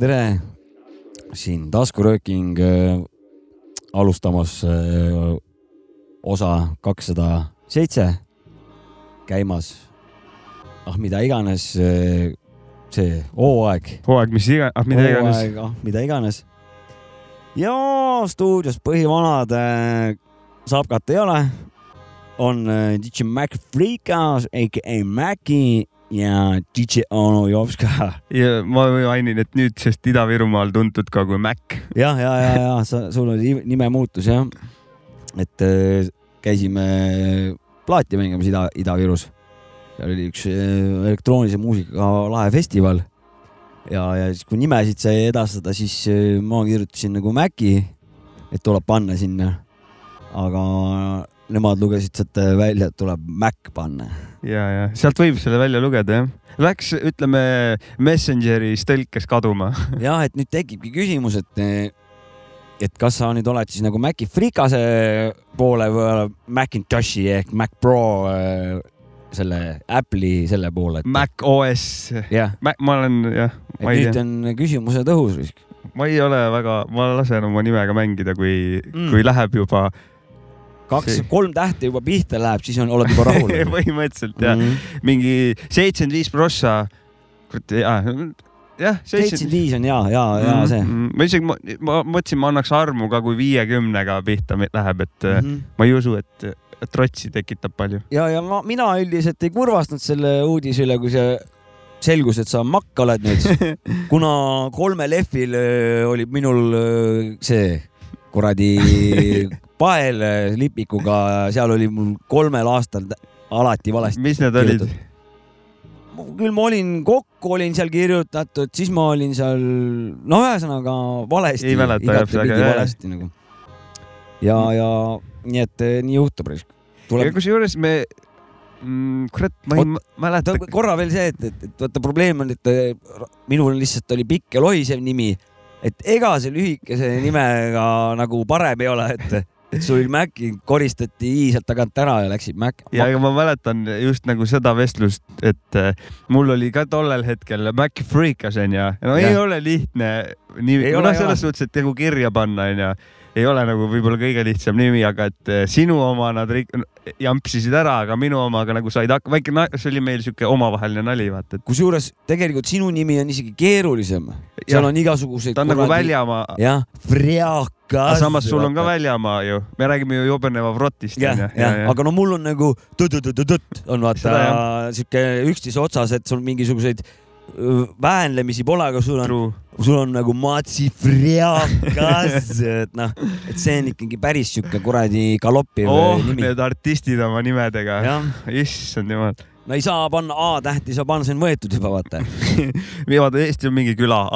tere, siin taskurööking äh, alustamas äh, osa kakssada seitse käimas. ah, mida iganes äh, see hooaeg. hooaeg, mis iga, ah mida iganes. ah, mida iganes. ja stuudios põhivanad äh, Sapkat ei ole, on äh, DJ Mac Freekas, AKA Maci ja DJ Ono Jovska. ja ma mainin, et nüüdsest Ida-Virumaal tuntud ka kui Mac. jah, ja, ja, ja, ja sa, sul oli nimemuutus jah. et äh, käisime plaati mängimas Ida, Ida-Virus. seal oli üks äh, elektroonilise muusikaga lahe festival. ja, ja siis, kui nimesid sai edastada, siis äh, ma kirjutasin nagu Maci, et tuleb panna sinna. aga nemad lugesid sealt välja, et tuleb Mac panna. Ja, ja sealt võib selle välja lugeda jah. Läks, ütleme Messengeris tõlkes kaduma. jah, et nüüd tekibki küsimus, et et kas sa nüüd oled siis nagu Maci frikase poole või Macintoshi ehk Mac Pro äh, selle Apple'i selle poole et.... Mac OS. ma olen jah. nüüd tea. on küsimuse tõhus. ma ei ole väga, ma lasen oma nimega mängida, kui mm., kui läheb juba kaks, kolm tähte juba pihta läheb, siis on, oled juba rahul põhimõtteliselt jah mm -hmm., mingi seitsekümmend viis prossa, kurat, jah, seitsekümmend viis on ja, ja, ja mm -hmm. see. ma isegi, ma, ma mõtlesin, ma annaks armu ka, kui viiekümnega pihta läheb, et mm -hmm. ma ei usu, et, et trotsi tekitab palju. ja, ja ma, mina üldiselt ei kurvastanud selle uudise üle, kui see selgus, et sa makk oled nüüd, kuna kolmel F-il oli minul see kuradi pael lipikuga, seal oli mul kolmel aastal alati valesti. mis need olid? küll ma olin, kokku olin seal kirjutatud, siis ma olin seal, no ühesõnaga valesti. ei mäleta igatepidi valesti nagu. ja, ja nii et eh, nii juhtub. Tuleb... kusjuures me mm,, kurat, ma ei Ot, mäleta. korra veel see, et, et, et vaata probleem on, et eh, minul lihtsalt oli pikk ja lohisev nimi, et ega see lühikese nimega nagu parem ei ole, et et sul Maci koristati i sealt tagant ära ja läksid Mac. ja, aga ma mäletan just nagu seda vestlust, et äh, mul oli ka tollel hetkel Mac Freekas onju, no ja. ei ole lihtne nii, noh, selles suhtes, et nagu kirja panna onju ei ole nagu võib-olla kõige lihtsam nimi, aga et eh, sinu oma nad jampsisid ära, aga minu omaga nagu said hakkama, väike, see oli meil sihuke omavaheline nali, vaata et.... kusjuures tegelikult sinu nimi on isegi keerulisem, seal on igasuguseid. ta on kuradi... nagu väljamaa. jah, Freakas. samas sul on ka väljamaa ju, me räägime ju jobeneva Vrotist. jah, jah ja, ja., aga no mul on nagu tõtt-tõtt-tõtt on vaata sihuke üksteise otsas, et sul mingisuguseid väänlemisi pole, aga sul on, sul on nagu matsifriakas, et noh, et see on ikkagi päris sihuke kuradi galoppiv oh, nimi. Need artistid oma nimedega, issand jumal no ei saa panna A-tähti, sa panna, see on võetud juba, vaata vaata, Eesti on mingi küla, A.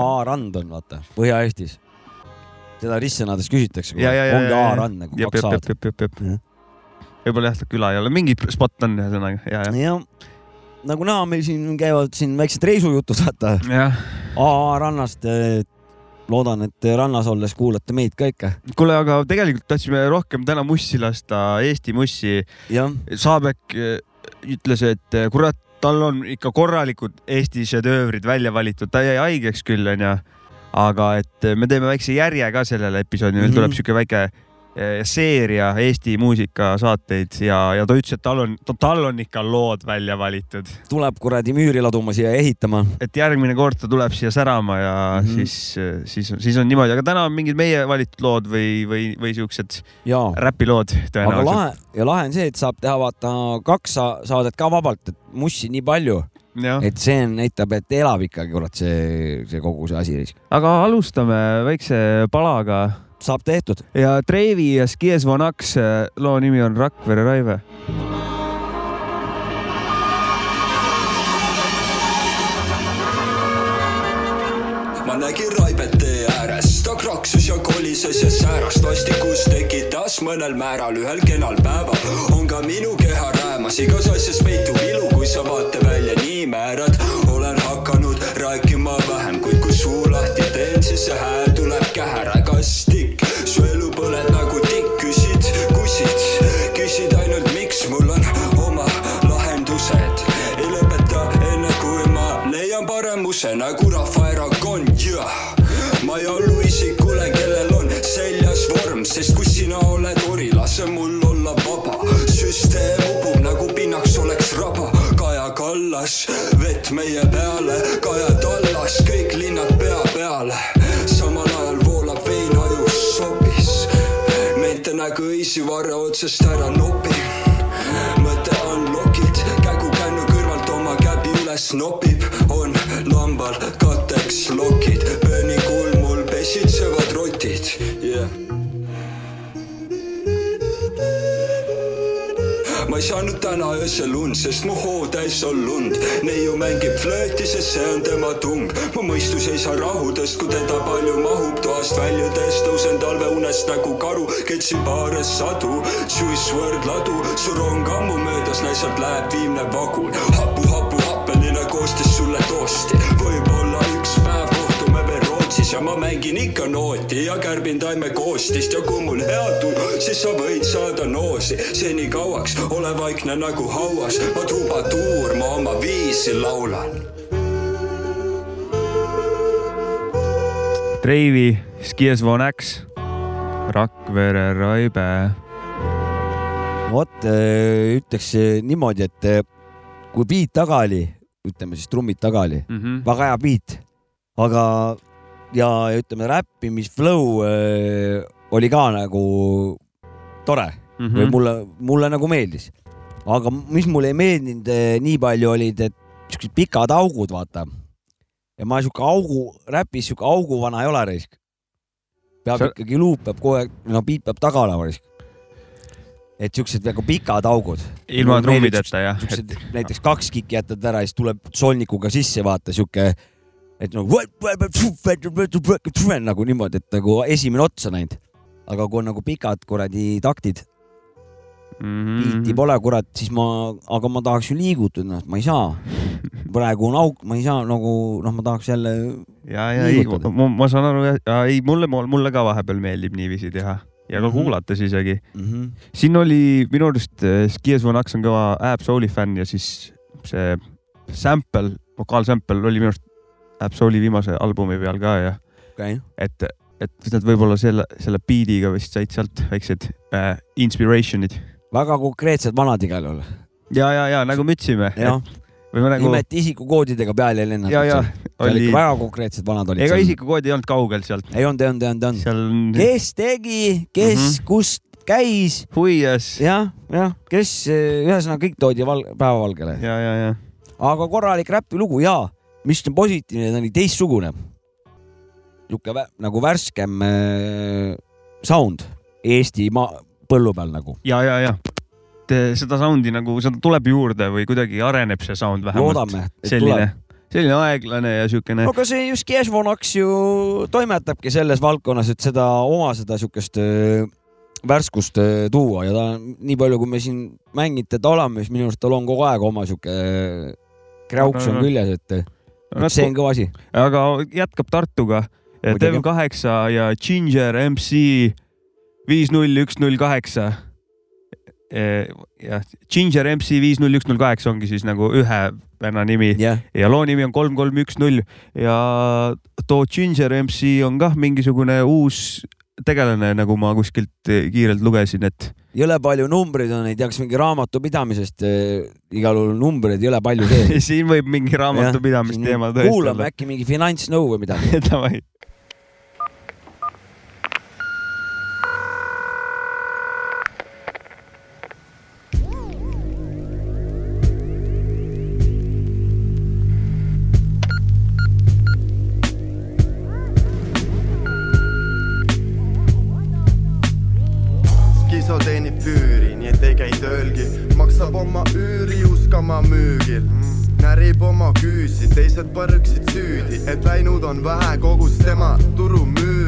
A-rand on, vaata, Põhja-Eestis. seda ristsõnades küsitakse, ongi A-rand nagu kaks A-d. võib-olla jah, küla ei ole, mingi spot on ühesõnaga, ja, ja. jah nagu näha, meil siin käivad siin väiksed reisujutud, vaata. AA rannast. loodan, et rannas olles kuulate meid ka ikka. kuule, aga tegelikult tahtsime rohkem täna mussi lasta, Eesti mussi. Saabek eh, ütles, et eh, kurat, tal on ikka korralikud Eesti šedöövrid välja valitud, ta jäi haigeks küll, onju. aga et me teeme väikse järje ka sellele episoodile mm, -hmm. tuleb sihuke väike Eh, seeria Eesti muusikasaateid ja, ja ta ütles, et tal on, tal on ikka lood välja valitud. tuleb kuradi müüri laduma siia ehitama. et järgmine kord ta tuleb siia särama ja mm -hmm. siis, siis, siis on niimoodi, aga täna on mingid meie valitud lood või, või, või siuksed räpilood tõenäoliselt. aga lahe ja lahe on see, et saab teha vaata kaks saadet ka vabalt, et mussi nii palju Ja. et see näitab, et elab ikkagi kurat see, see kogu see asi. aga alustame väikse palaga saab tehtud. ja Treivi ja Skies Von Aks loo nimi on Rakvere Raive. ma nägin Raibet tee ääres, ta kraksus ja kolises ja sääras vastikus tekitas mõnel määral ühel kenal päeval. on ka minu keha räämas, igas asjas peitub ilu, kui sa vaatevälja nii määrad. olen hakanud rääkima vähem, kuid kui suu lahti teen, siis see hääl plastik, su elu põled nagu tikk, küsid, kusid, küsid ainult, miks mul on oma lahendused. ei lõpeta enne, kui ma leian paremuse nagu Rahvaerakond ja ma ei allu isikule, kellel on seljas vorm, sest kui sina oled ori, lase mul olla vaba. süsteem upub nagu pinnaks oleks raba. Kallas, vett meie peale, Kaja tallas, kõik linnad pea peale. Otsast ära nopin mõte on lokid, kägu kännu kõrvalt oma käbi üles nopib, on lambal katteks lokid, pööni kulmul pesitsevad rotid. Yeah ei saanud täna öösel und, sest mu hoo täis on lund. neiu mängib flööti, sest see on tema tung. mu mõistus ei saa rahudest, kui teda palju mahub. toast väljudes tõusen talveunest nagu karu, ketsi paares sadu. Juice WRLD ladu, su rong ammu möödas, naiselt läheb viimne vagun. hapu, hapu, happeline koostis sulle toosti, võib-olla Rootsis ja ma mängin ikka nooti ja kärbin taime koostist ja kui mul hea tuju, siis sa võid saada noosi. senikauaks ole vaikne nagu hauas, ma trubatuur, ma oma viisi laulan. Treivi, Skies Von X, Rakvere Raibe. vot ütleks niimoodi, et kui beat taga oli, ütleme siis trummid taga oli mm, -hmm. väga hea beat, aga ja ütleme, räppimisflow äh, oli ka nagu tore mm -hmm. või mulle, mulle nagu meeldis. aga mis mulle ei meeldinud äh, nii palju olid, et siuksed pikad augud, vaata. ja ma sihuke augu, räpis sihuke auguvana ei ole risk. peab Sa... ikkagi luup peab kogu aeg, no beat peab taga olema risk et siuksed nagu pikad augud. ilma trummideta jah. näiteks kaks kikki jätad ära ja siis tuleb solnikuga sisse vaata sihuke et nagu nagu niimoodi, et nagu esimene ots on ainult. aga kui on nagu pikad kuradi taktid mm, -hmm. biiti pole, kurat, siis ma, aga ma tahaks ju liigutada, noh, ma ei saa. praegu on auk, ma ei saa nagu, noh, ma tahaks jälle. ja, ja ei, ma, saan aru, ei mulle, mulle ka vahepeal meeldib niiviisi teha ja ka mm -hmm. kuulates isegi mm. -hmm. siin oli minu arust Skies Von Aks on kõva Ab Souli fänn ja siis see sample, vokaalsample oli minu arust Absoli viimase albumi peal ka ja okay. et, et nad võib-olla selle, selle beat'iga vist said sealt väiksed äh, inspiration'id. väga konkreetsed vanad igal juhul. ja, ja, ja nagu me ütlesime. Nagu... nimeti isikukoodidega peal ei lennatud. ja, ja oli. väga konkreetsed vanad olid. ega isikukoodi ei olnud kaugel sealt. ei olnud, ei olnud, ei olnud, ei olnud seal.... kes tegi, kes mm, -hmm. kust käis. huias. jah, jah, kes, ühesõnaga kõik toodi val päevavalgele. ja, ja, ja. aga korralik räpilugu ja mis on positiivne, ta oli teistsugune. niisugune nagu värskem äh, sound Eesti maa, põllu peal nagu. ja, ja, ja seda sound'i nagu, seda tuleb juurde või kuidagi areneb see sound vähemalt. loodame, et selline, tuleb. selline aeglane ja siukene. no aga see just Kesvonax ju toimetabki selles valdkonnas, et seda oma seda siukest äh, värskust äh, tuua ja ta nii palju, kui me siin mänginud teda oleme, siis minu arust tal on kogu aeg oma sihuke krauks on küljes, et no,. see on kõva asi. aga jätkab Tartuga. Dev8 ja Ginger MC viis null üks null kaheksa. jah, Ginger MC viis null üks null kaheksa ongi siis nagu ühe venna nimi yeah. ja loo nimi on kolm kolm üks null ja too Ginger MC on kah mingisugune uus tegelane, nagu ma kuskilt kiirelt lugesin, et jõle palju numbreid on, ei tea, kas mingi raamatupidamisest äh, igal juhul numbreid jõle palju sees siin võib mingi raamatupidamist teema tõesti olla. kuulame äkki mingi finantsnõu või midagi. Davai teised põrksid süüdi, et läinud on vähe kogus tema turumüügist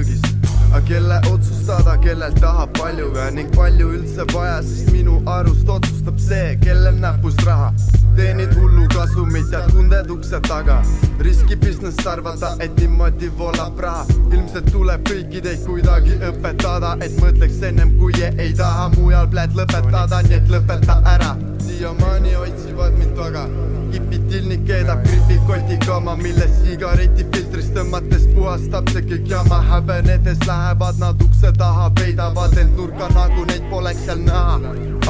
aga kelle otsustada, kellel tahab palju ka ning palju üldse vaja, sest minu arust otsustab see, kellel näpust raha. teenid hullu kasumit, jääd kunded ukse taga. riski business arvata, et niimoodi voolab raha. ilmselt tuleb kõiki teid kuidagi õpetada, et mõtleks ennem kui ei taha mujal pläd lõpetada, nii et lõpeta ära siiamaani otsivad mind taga. kipid tilnik keedab gripikoti kama, milles sigaretifiltrist tõmmates puhastab see kõik jama. häbenedes lähevad nad ukse taha, peidavad end nurka, nagu neid poleks seal näha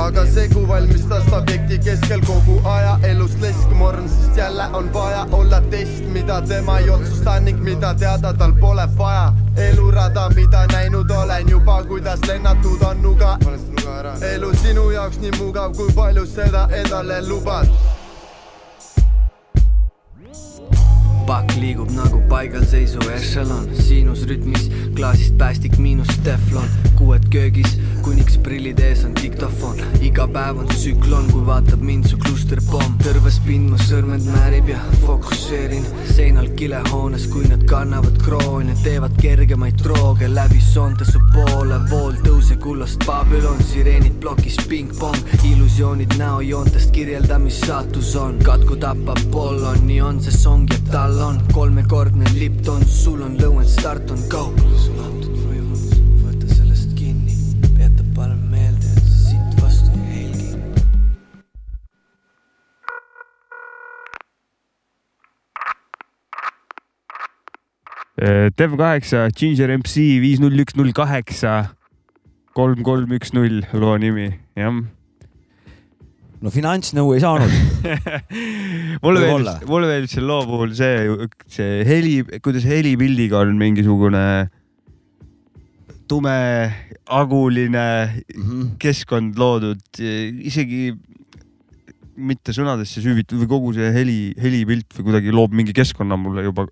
aga segu valmistas ta objekti keskel kogu aja elust leskmorn, sest jälle on vaja olla test, mida tema ei otsusta ning mida teada tal pole vaja. elurada, mida näinud olen juba, kuidas lennatud on nuga. elu sinu jaoks nii mugav, kui palju seda endale lubad pakk liigub nagu paigalseisu ešelon, siinusrütmis, klaasist päästik miinus teflon, kuued köögis, kuniks prillid ees on diktofon, iga päev on tsüklon, kui vaatab mind su klusterpomm, tõrves pind mu sõrmed määrib ja fokusseerin. Seinal kilehoones, kui nad kannavad kroone, teevad kergemaid drooge läbi soonte su poole, vool tõuse kullast Babylon, sireenid plokis pingpong, illusioonid näojoontest kirjelda, mis saatus on, katku tapab pollon, nii on see song ja tal tal on kolmekordne Lipton, sul on lõuend, start on go. sul antud võimalus, võta sellest kinni, jäta parem meelde, et sa siit vastu ei helgi. Dev kaheksa, Ginger MC viis null üks null kaheksa, kolm kolm üks null loo nimi, jah no finantsnõu ei saanud mulle meeldis, mulle meeldis selle loo puhul see, see heli, kuidas helipildiga on mingisugune tumeaguline mm -hmm. keskkond loodud, isegi mitte sõnadesse süüvitud või kogu see heli, helipilt või kuidagi loob mingi keskkonna mulle juba,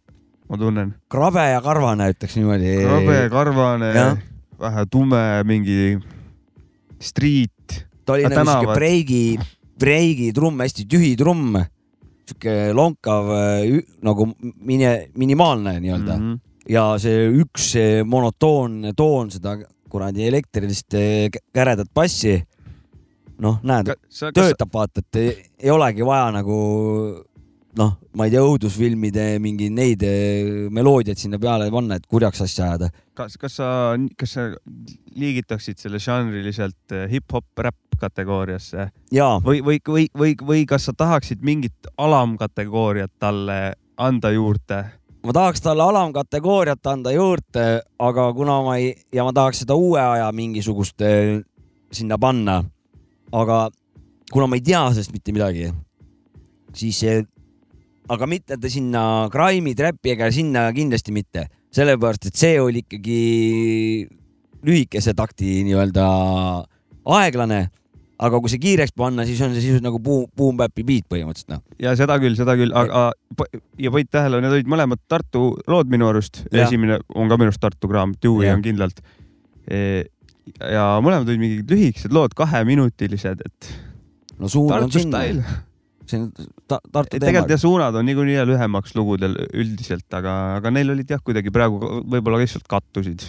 ma tunnen. krabe ja karvane, ütleks niimoodi. krabe, karvane, vähe tume, mingi street. ta oli nagu siuke breigi breigitrumm, hästi tühi trumm, sihuke lonkav nagu mini, minimaalne nii-öelda mm. -hmm. ja see üks see monotoonne toon seda kuradi elektrilist käredat bassi. noh, näed, töötab, vaata, et ei, ei olegi vaja nagu noh, ma ei tea, õudusfilmide mingi neid eh, meloodiaid sinna peale panna, et kurjaks asja ajada. kas, kas sa, kas sa liigitaksid selle žanriliselt eh, hip-hop, räpp kategooriasse? või, või, või, või, või kas sa tahaksid mingit alamkategooriat talle anda juurde? ma tahaks talle alamkategooriat anda juurde, aga kuna ma ei, ja ma tahaks seda uue aja mingisugust eh, sinna panna, aga kuna ma ei tea sellest mitte midagi, siis aga mitte ta sinna Grime'i trap'i ega sinna kindlasti mitte, sellepärast et see oli ikkagi lühikese takti nii-öelda aeglane aga kui see kiireks panna, siis on see sisuliselt nagu boom, boom bap'i beat põhimõtteliselt noh. ja seda küll, seda küll, aga ja panid tähele, need olid mõlemad Tartu lood minu arust. esimene on ka minu arust Tartu kraam, Dewey on kindlalt e. ja mõlemad olid mingid lühikesed lood, kaheminutilised, et. no suund on sinna see on ta Tartu teema. tegelikult jah, suunad on niikuinii lühemaks lugudel üldiselt, aga, aga neil olid jah, kuidagi praegu võib-olla lihtsalt kattusid.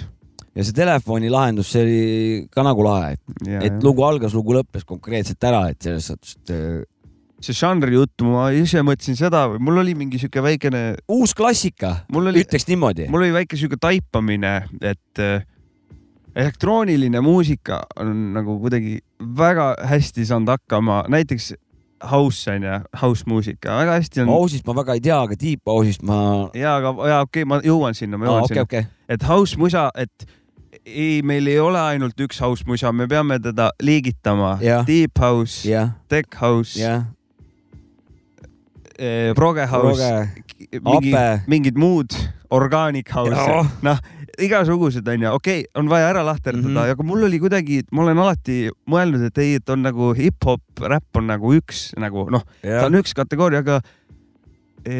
ja see telefoni lahendus, see oli ka nagu lahe, et, et lugu algas, lugu lõppes konkreetselt ära, et selles suhtes, et äh, see žanri jutt, ma ise mõtlesin seda, mul oli mingi sihuke väikene. uus klassika, ütleks niimoodi. mul oli väike sihuke taipamine, et äh, elektrooniline muusika on nagu kuidagi väga hästi saanud hakkama, näiteks house on ju, house muusika, väga hästi on. House'ist ma väga ei tea, aga deep house'ist ma. ja, aga ja okei okay,, ma jõuan sinna, ma jõuan sinna okay,. Okay. et house musa, et ei, meil ei ole ainult üks house musa, me peame teda liigitama yeah.. Deep house yeah., tech house yeah., eh, proge house, mingi, mingid muud organic house, noh igasugused onju, okei okay,, on vaja ära lahterdada mm, -hmm. aga mul oli kuidagi, ma olen alati mõelnud, et ei, et on nagu hip-hop, räpp on nagu üks nagu noh, ta on üks kategooria, aga e,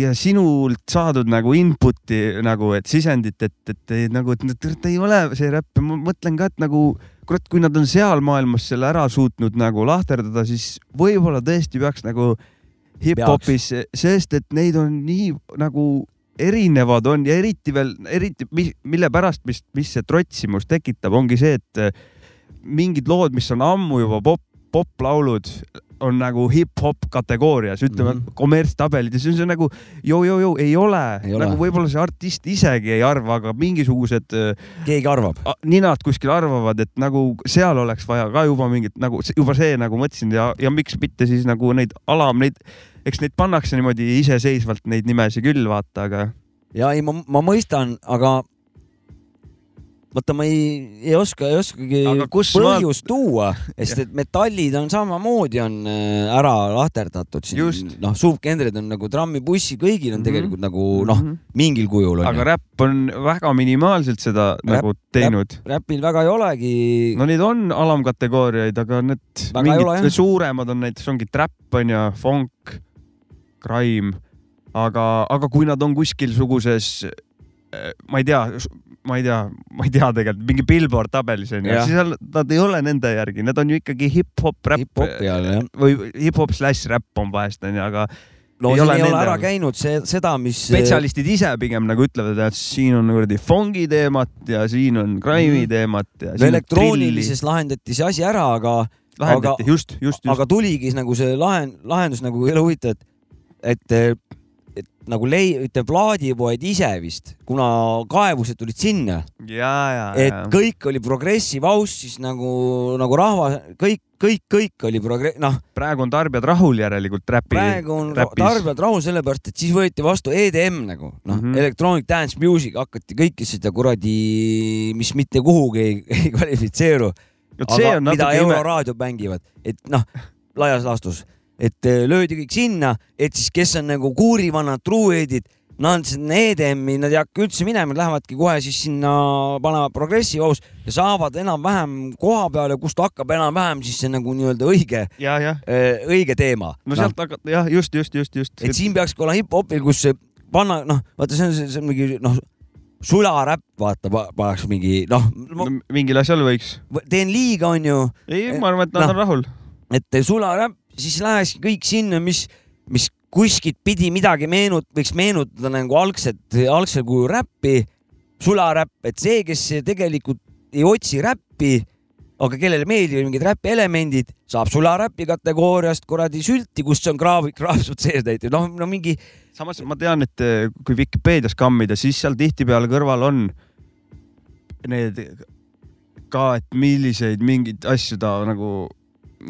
ja sinult saadud nagu input'i nagu, et sisendit, et, et, et nagu, et tegelikult ei ole see räpp, ma mõtlen ka, et nagu kurat, kui nad on seal maailmas selle ära suutnud nagu lahterdada, siis võib-olla tõesti peaks nagu hip-hopis, sest et neid on nii nagu erinevad on ja eriti veel, eriti, mille pärast, mis, mis see trotsimus tekitab, ongi see, et äh, mingid lood, mis on ammu juba pop, poplaulud, on nagu hip-hop kategoorias, ütleme mm -hmm. kommertstabelid ja siis on see nagu joo-joo-joo, ei ole, ei ole. nagu võib-olla see artist isegi ei arva, aga mingisugused. Äh, keegi arvab. ninad kuskil arvavad, et nagu seal oleks vaja ka juba mingit nagu juba see nagu mõtlesin ja, ja miks mitte siis nagu neid alam, neid eks neid pannakse niimoodi iseseisvalt neid nimesid küll, vaata, aga. ja ei, ma, ma mõistan, aga vaata, ma ei, ei oska, ei oskagi põhjust ma... tuua, sest et metallid on samamoodi on äh, ära lahterdatud siin. noh, subgenred on nagu trammibussi, kõigil on mm -hmm. tegelikult nagu noh mm -hmm., mingil kujul on. aga räpp on väga minimaalselt seda rap, nagu teinud. räpil väga ei olegi. no neid on alamkategooriaid, aga need väga mingid suuremad on näiteks ongi trap on ju, funk, crime, aga, aga kui nad on kuskil suguses äh, ma ei tea, ma ei tea, ma ei tea tegelikult, mingi Billboard tabelis on ju, siis nad ei ole nende järgi, need on ju ikkagi hip-hop, räpp hip või hip-hop slaš räpp on vahest onju, aga no ei ole ei ole ära käinud see, seda, mis. spetsialistid ise pigem nagu ütlevad, et siin on kuradi fongi teemat ja siin on crime'i mhm. teemat ja. elektroonilises lahendati see asi ära, aga. lahendati, just, just, just. aga tuligi nagu see lahend, lahendus nagu jälle huvitav, et, et et nagu lei-, ütleme plaadipoed ise vist, kuna kaebused tulid sinna. et kõik oli progressive house, siis nagu, nagu rahvas, kõik, kõik, kõik oli progre-, noh. praegu on tarbijad rahul järelikult räpi. praegu on räpis. tarbijad rahul sellepärast, et siis võeti vastu EDM nagu noh mm -hmm., electronic dance music hakati kõike seda kuradi, mis mitte kuhugi ei, ei kvalifitseeru. aga mida euroraadio mängivad, et noh, laias laastus et äh, löödi kõik sinna, et siis, kes on nagu kuurivanad truueedid, nad sinna EDM-i, nad ei hakka üldse minema, lähevadki kohe siis sinna, panevad progressive house ja saavad enam-vähem koha peale, kust hakkab enam-vähem siis see nagu nii-öelda õige, äh, õige teema. no sealt no. hakkab jah, just, just, just, just. et siin peakski olema hip-hopil, kus panna, noh, vaata, see on, see on mingi noh sularäpp, vaata, paneks mingi noh no,. mingil asjal võiks. teen liiga, onju. ei, ma arvan, et nad no, on rahul. et sularäpp siis lähekski kõik sinna, mis, mis kuskilt pidi midagi meenut-, võiks meenutada nagu algset, algsel kujul räppi, sularäpp, et see, kes tegelikult ei otsi räppi, aga kellele meeldivad mingid räpielemendid, saab sularäpi kategooriast kuradi sülti, kus on kraav, kraavsud sees näiteks, noh, no mingi. samas ma tean, et eh, kui Vikipeedias kammida, siis seal tihtipeale kõrval on need ka, et milliseid mingeid asju ta nagu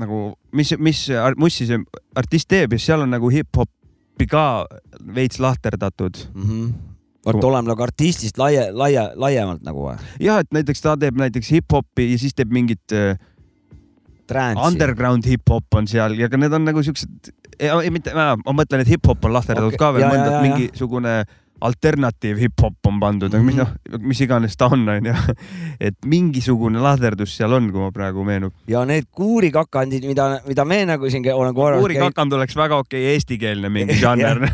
nagu, mis, mis mussi see artist teeb ja seal on nagu hip-hopi ka veits lahterdatud mm. -hmm vot oleme nagu artistist laia, laia, laiemalt nagu või? jah, et näiteks ta teeb näiteks hip-hopi ja siis teeb mingit äh, Transi. underground hip-hop on seal ja ka need on nagu siuksed, ei mitte, ma mõtlen, et hip-hop on lahterdatud okay. ka veel, mõnda mingisugune ja alternatiiv hip-hop on pandud mm, -hmm. mis noh, mis iganes ta on, onju. et mingisugune lahterdus seal on, kui ma praegu meenub. ja need kuurikakandid, mida, mida me nagu siin olen korranud. kuurikakand käi... oleks väga okei okay, eestikeelne mingi žanr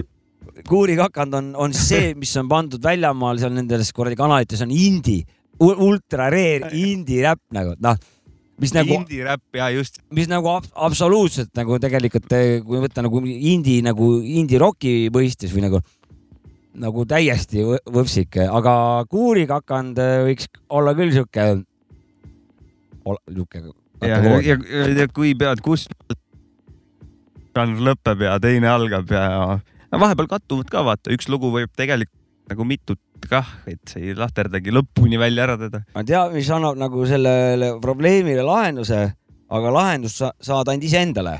kuurikakand on, on see, mis on pandud väljamaal seal nendes kuradi kanalites on indie, ultra rare indie räpp nagu, noh mis nagu. Indie räpp ja just. mis nagu ab, absoluutselt nagu tegelikult, kui võtta nagu indie nagu indie roki mõistes või nagu nagu täiesti võpsik, aga kuurikakand võiks olla küll sihuke, sihuke. ja, ja, ja, kui pead, kus žanr lõpeb ja teine algab ja no vahepeal kattuvad ka vaata, üks lugu võib tegelikult nagu mitut kah, et see ei lahterdagi lõpuni välja ära teda. ma tean, mis annab nagu sellele probleemile lahenduse, aga lahendust sa saad ainult iseendale.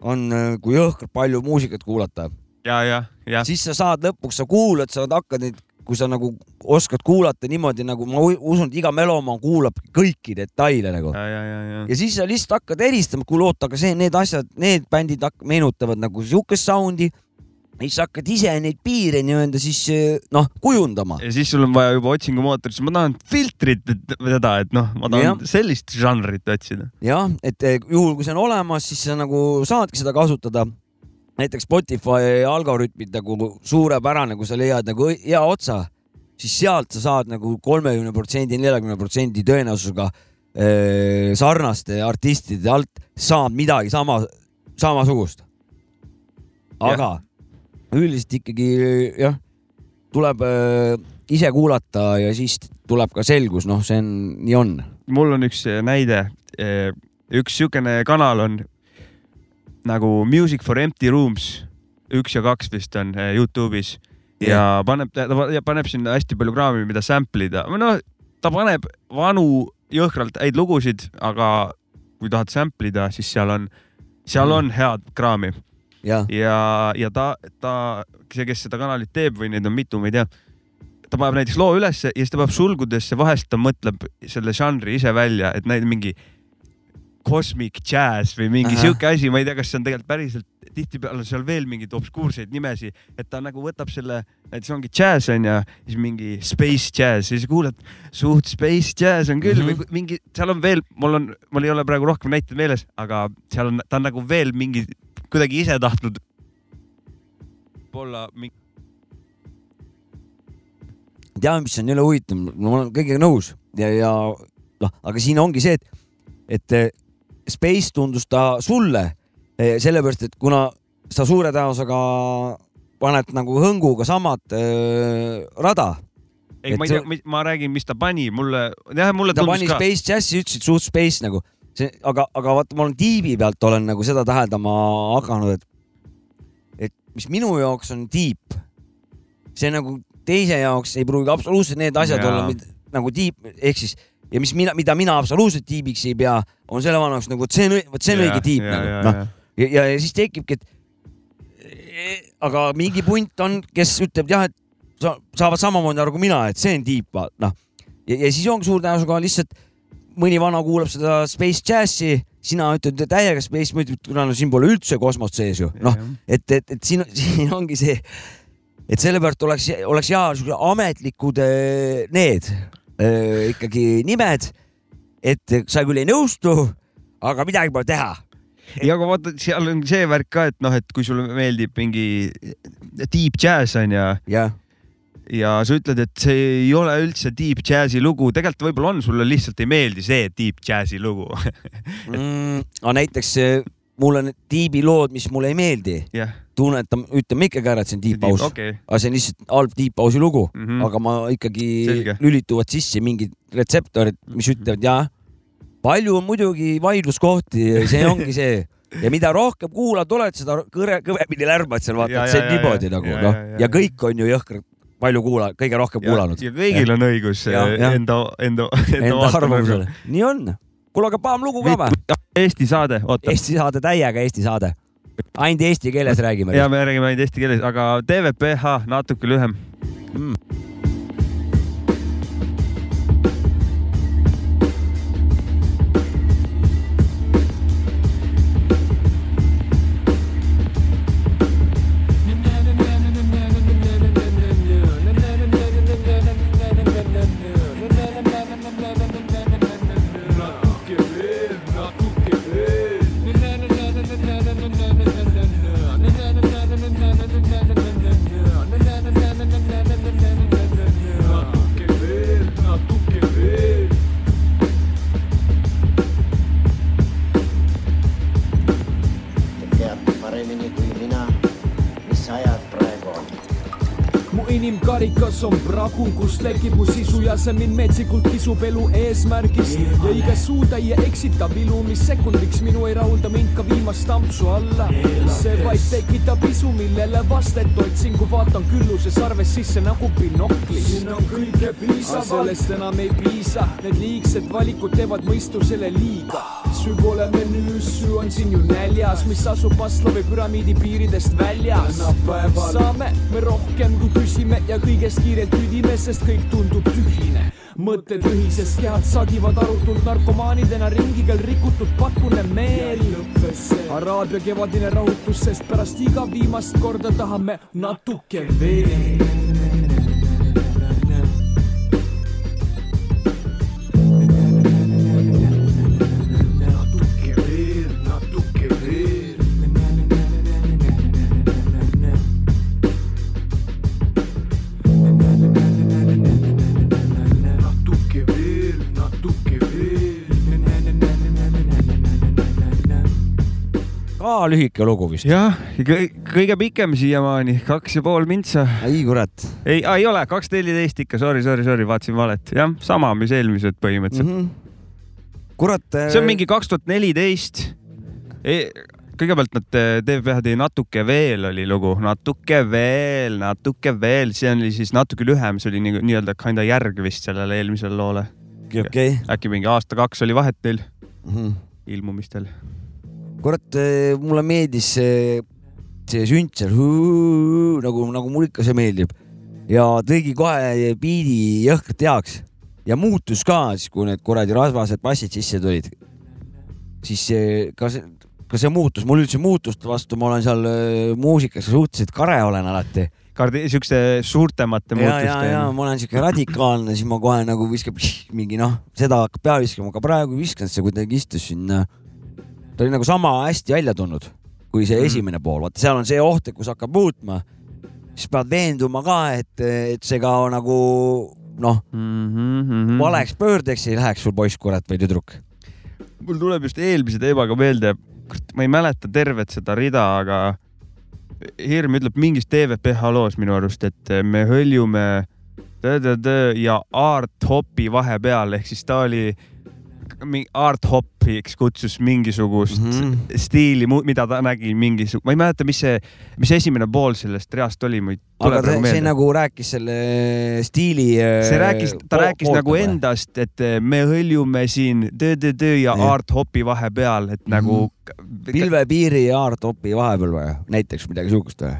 on, kui jõhkralt palju muusikat kuulata ja, ja, ja. Siis sa saad lõpuks, sa kuulad, sa hakkad neid, kui sa nagu oskad kuulata niimoodi nagu ma usun, et iga melomaa kuulab kõiki detaile nagu. Ja, ja, ja, ja. ja siis sa lihtsalt hakkad eristama, kuule oota, aga see, need asjad, need bändid meenutavad nagu siukest sound'i siis hakkad ise neid piire nii-öelda siis noh kujundama. ja siis sul on vaja juba otsingumootoris, ma tahan filtrit seda, et noh, ma tahan ja. sellist žanrit otsida. jah, et juhul kui see on olemas, siis sa nagu saadki seda kasutada näiteks Spotify algoritmid nagu suurepärane, kui sa leiad nagu hea otsa, siis sealt sa saad nagu kolmekümne protsendi, neljakümne protsendi tõenäosusega äh, sarnaste artistide alt saad midagi sama, samasugust. aga ja. üldiselt ikkagi jah, tuleb äh, ise kuulata ja siis tuleb ka selgus, noh, see on, nii on. mul on üks näide, üks niisugune kanal on nagu Music for Empty Rooms üks ja kaks vist on eh, Youtube'is ja yeah. paneb, ta paneb sinna hästi palju kraami, mida sample ida noh, ta paneb vanu jõhkralt häid lugusid, aga kui tahad sample ida, siis seal on, seal mm. on head kraami. ja, ja, ja ta, ta, see, kes seda kanalit teeb või neid on mitu, ma ei tea ta paneb näiteks loo ülesse ja siis ta paneb sulgudesse, vahest ta mõtleb selle žanri ise välja, et näid mingi cosmic jazz või mingi sihuke asi, ma ei tea, kas see on tegelikult päriselt, tihtipeale on seal veel mingeid obskuurseid nimesi, et ta nagu võtab selle, näiteks ongi jazz on ju, siis mingi space jazz, siis kuuled, suht space jazz on küll mm -hmm. või mingi, seal on veel, mul on, mul ei ole praegu rohkem näiteid meeles, aga seal on, ta on nagu veel mingi, kuidagi ise tahtnud olla mingi teame, mis on jälle huvitav, ma olen kõigega nõus ja, ja noh, aga siin ongi see, et, et Space tundus ta sulle eh, sellepärast, et kuna sa suure tõenäosusega paned nagu hõnguga samad äh, rada. ei, ma ei tea, ma räägin, mis ta pani, mulle, jah, mulle ta pani ka. Space Jazzi, ütlesid suht Space nagu, see, aga, aga vaata, ma olen tiibi pealt olen nagu seda täheldama hakanud, et, et mis minu jaoks on tiip, see nagu teise jaoks ei pruugi absoluutselt need asjad ja. olla mida, nagu tiip ehk siis ja mis mina, mida mina absoluutselt tiibiks ei pea, on selle vana jaoks nagu, vot see on, vot see on õige tiip ja, nagu noh. ja, ja, ja siis tekibki, et aga mingi punt on, kes ütleb jah, et sa, saavad samamoodi aru kui mina, et see on tiip, noh. ja, ja siis ongi suur tõenäosusega lihtsalt mõni vana kuulab seda Space Jazzi, sina ütled täiega Space, ma ütlen, et kuna no siin pole üldse kosmost sees ju, noh, et, et, et siin, siin ongi see et sellepärast oleks, oleks hea siuksed ametlikud eh, need äh, ikkagi nimed, et sa küll ei nõustu, aga midagi pole teha ja aga vaata, seal on see värk ka, et noh, et kui sulle meeldib mingi deep jazz onju ja. ja sa ütled, et see ei ole üldse deep jazzi lugu, tegelikult võib-olla on, sulle lihtsalt ei meeldi see deep jazzi lugu mm,. aga näiteks mul on tiibi lood, mis mulle ei meeldi yeah tunnetan, ütleme ikkagi ära, et see on house okay., aga see on lihtsalt halb house'i lugu mm, -hmm. aga ma ikkagi Selge. lülituvad sisse mingid retseptorid, mis mhm. ütlevad ja palju on muidugi vaidluskohti, see ongi see ja mida rohkem kuulad oled, seda kõre, kõvemini lärmad seal vaata, et see on niimoodi nagu noh, ja kõik on ju jõhkrad palju kuula-, kõige rohkem ja, kuulanud. ja kõigil on õigus ja, ja. enda, enda, enda, enda arvamusele. nii on. kuule, aga paam lugu ka või? Eesti saade, oota. Eesti saade, täiega Eesti saade ainult eesti keeles räägime. ja me räägime ainult eesti keeles, aga TVPH natuke lühem mm on pragu, kust lekib mu sisu ja see mind metsikult kisub elu eesmärgist ja iga suutäie eksitab ilu, mis sekundiks minu ei rahulda mind ka viimast ampsu alla. see vaid tekitab isu, millele vastet otsin, kui vaatan külluse sarves sisse nagu binoklis. siin on kõike piisavalt. sellest enam ei piisa, need liigsed valikud teevad mõistusele liiga. Süü pole menüüs, süü on siin ju näljas, mis asub Maslowi püramiidi piiridest väljas. saame me rohkem kui küsime ja kõigest kiirelt tüdime, sest kõik tundub tühine. mõtted ühisest kehad sagivad arutult narkomaanidena ringi, kel rikutud pakune meel. Araabia kevadine rahutus, sest pärast iga viimast korda tahame natuke veel. Ka lühike lugu vist. jah, kõige pikem siiamaani, kaks ja pool mintsa. ai kurat. ei, ei ole, kaks neliteist ikka, sorry, sorry, sorry, vaatasin valet. jah, sama, mis eelmised põhimõtteliselt mm. -hmm. kurat. see on mingi kaks tuhat neliteist. kõigepealt nad, TVH tegi Natuke veel oli lugu, natuke veel, natuke veel, see oli siis natuke lühem, see oli nii-öelda nii kinda järg vist sellele eelmisele loole. Okay. äkki mingi aasta-kaks oli vahet neil mm -hmm. ilmumistel kurat, eh, mulle meeldis see, see sünt seal nagu, nagu mulle ikka see meeldib. ja tegi kohe biidi jõhkralt heaks ja muutus ka siis, kui need kuradi rasvased bassid sisse tulid. siis see, ka see, ka see muutus, mul üldse muutust vastu, ma olen seal äh, muusikas suhteliselt kare olen alati kardi-, siukse suurtemate ja, ja, ja ma olen siuke radikaalne, siis ma kohe nagu viskab mingi noh, seda hakkab peale viskama, aga praegu ei viskanud, see kuidagi istus sinna. Ta oli nagu sama hästi välja tulnud kui see mm. esimene pool, vaata seal on see oht, et kui see hakkab muutma, siis pead veenduma ka, et, et see ka nagu noh mm -hmm. valeks pöördeks ei läheks sul poiss, kurat või tüdruk. mul tuleb just eelmise teemaga meelde, ma ei mäleta tervet seda rida, aga Hirm ütleb mingis TVPH loos minu arust, et me hõljume ja art hopi vahepeal ehk siis ta oli art hopiks kutsus mingisugust mm -hmm. stiili, mida ta nägi mingisugune, ma ei mäleta, mis see, mis esimene pool sellest reast oli, muid. aga ta, see nagu rääkis selle stiili. see rääkis, ta rääkis nagu või? endast, et me hõljume siin töö-töö-töö ja, ja art hopi vahepeal, et mm -hmm. nagu. pilvepiiri ja art hopi vahepeal või, näiteks midagi sihukest või?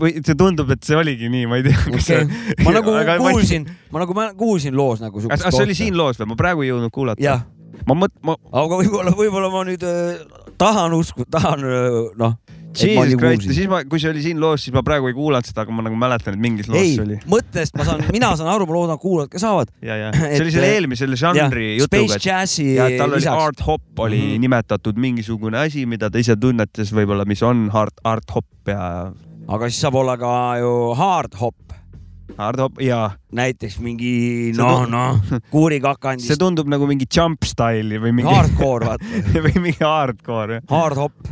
Või see tundub, et see oligi nii, ma ei tea okay.. ma nagu kuulsin, ma nagu ma kuulsin loos nagu siukest. kas see oli siin loos või? ma praegu ei jõudnud kuulata. ma mõt-, ma. aga võib-olla, võib-olla ma nüüd äh, tahan uskuda, tahan äh, noh. Jesus Christ, siis ma, kui see oli siin loos, siis ma praegu ei kuulanud seda, aga ma nagu mäletan, et mingis loos ei, see oli. mõttest ma saan, mina saan aru, ma loodan, kuulajad ka saavad. ja, ja see oli selle eelmise, selle žanri jutuga. Space Jazzi. ja tal oli lisaks. art hop oli mm -hmm. nimetatud mingisugune asi, mida ta ise tunnetas võib-olla, mis on art, art hop ja aga siis saab olla ka ju hard hop. Hard hop ja. näiteks mingi noh, noh kuurikakandist. see tundub nagu mingi jump style'i või mingi. Hardcore vaata või mingi hardcore. Hard hop.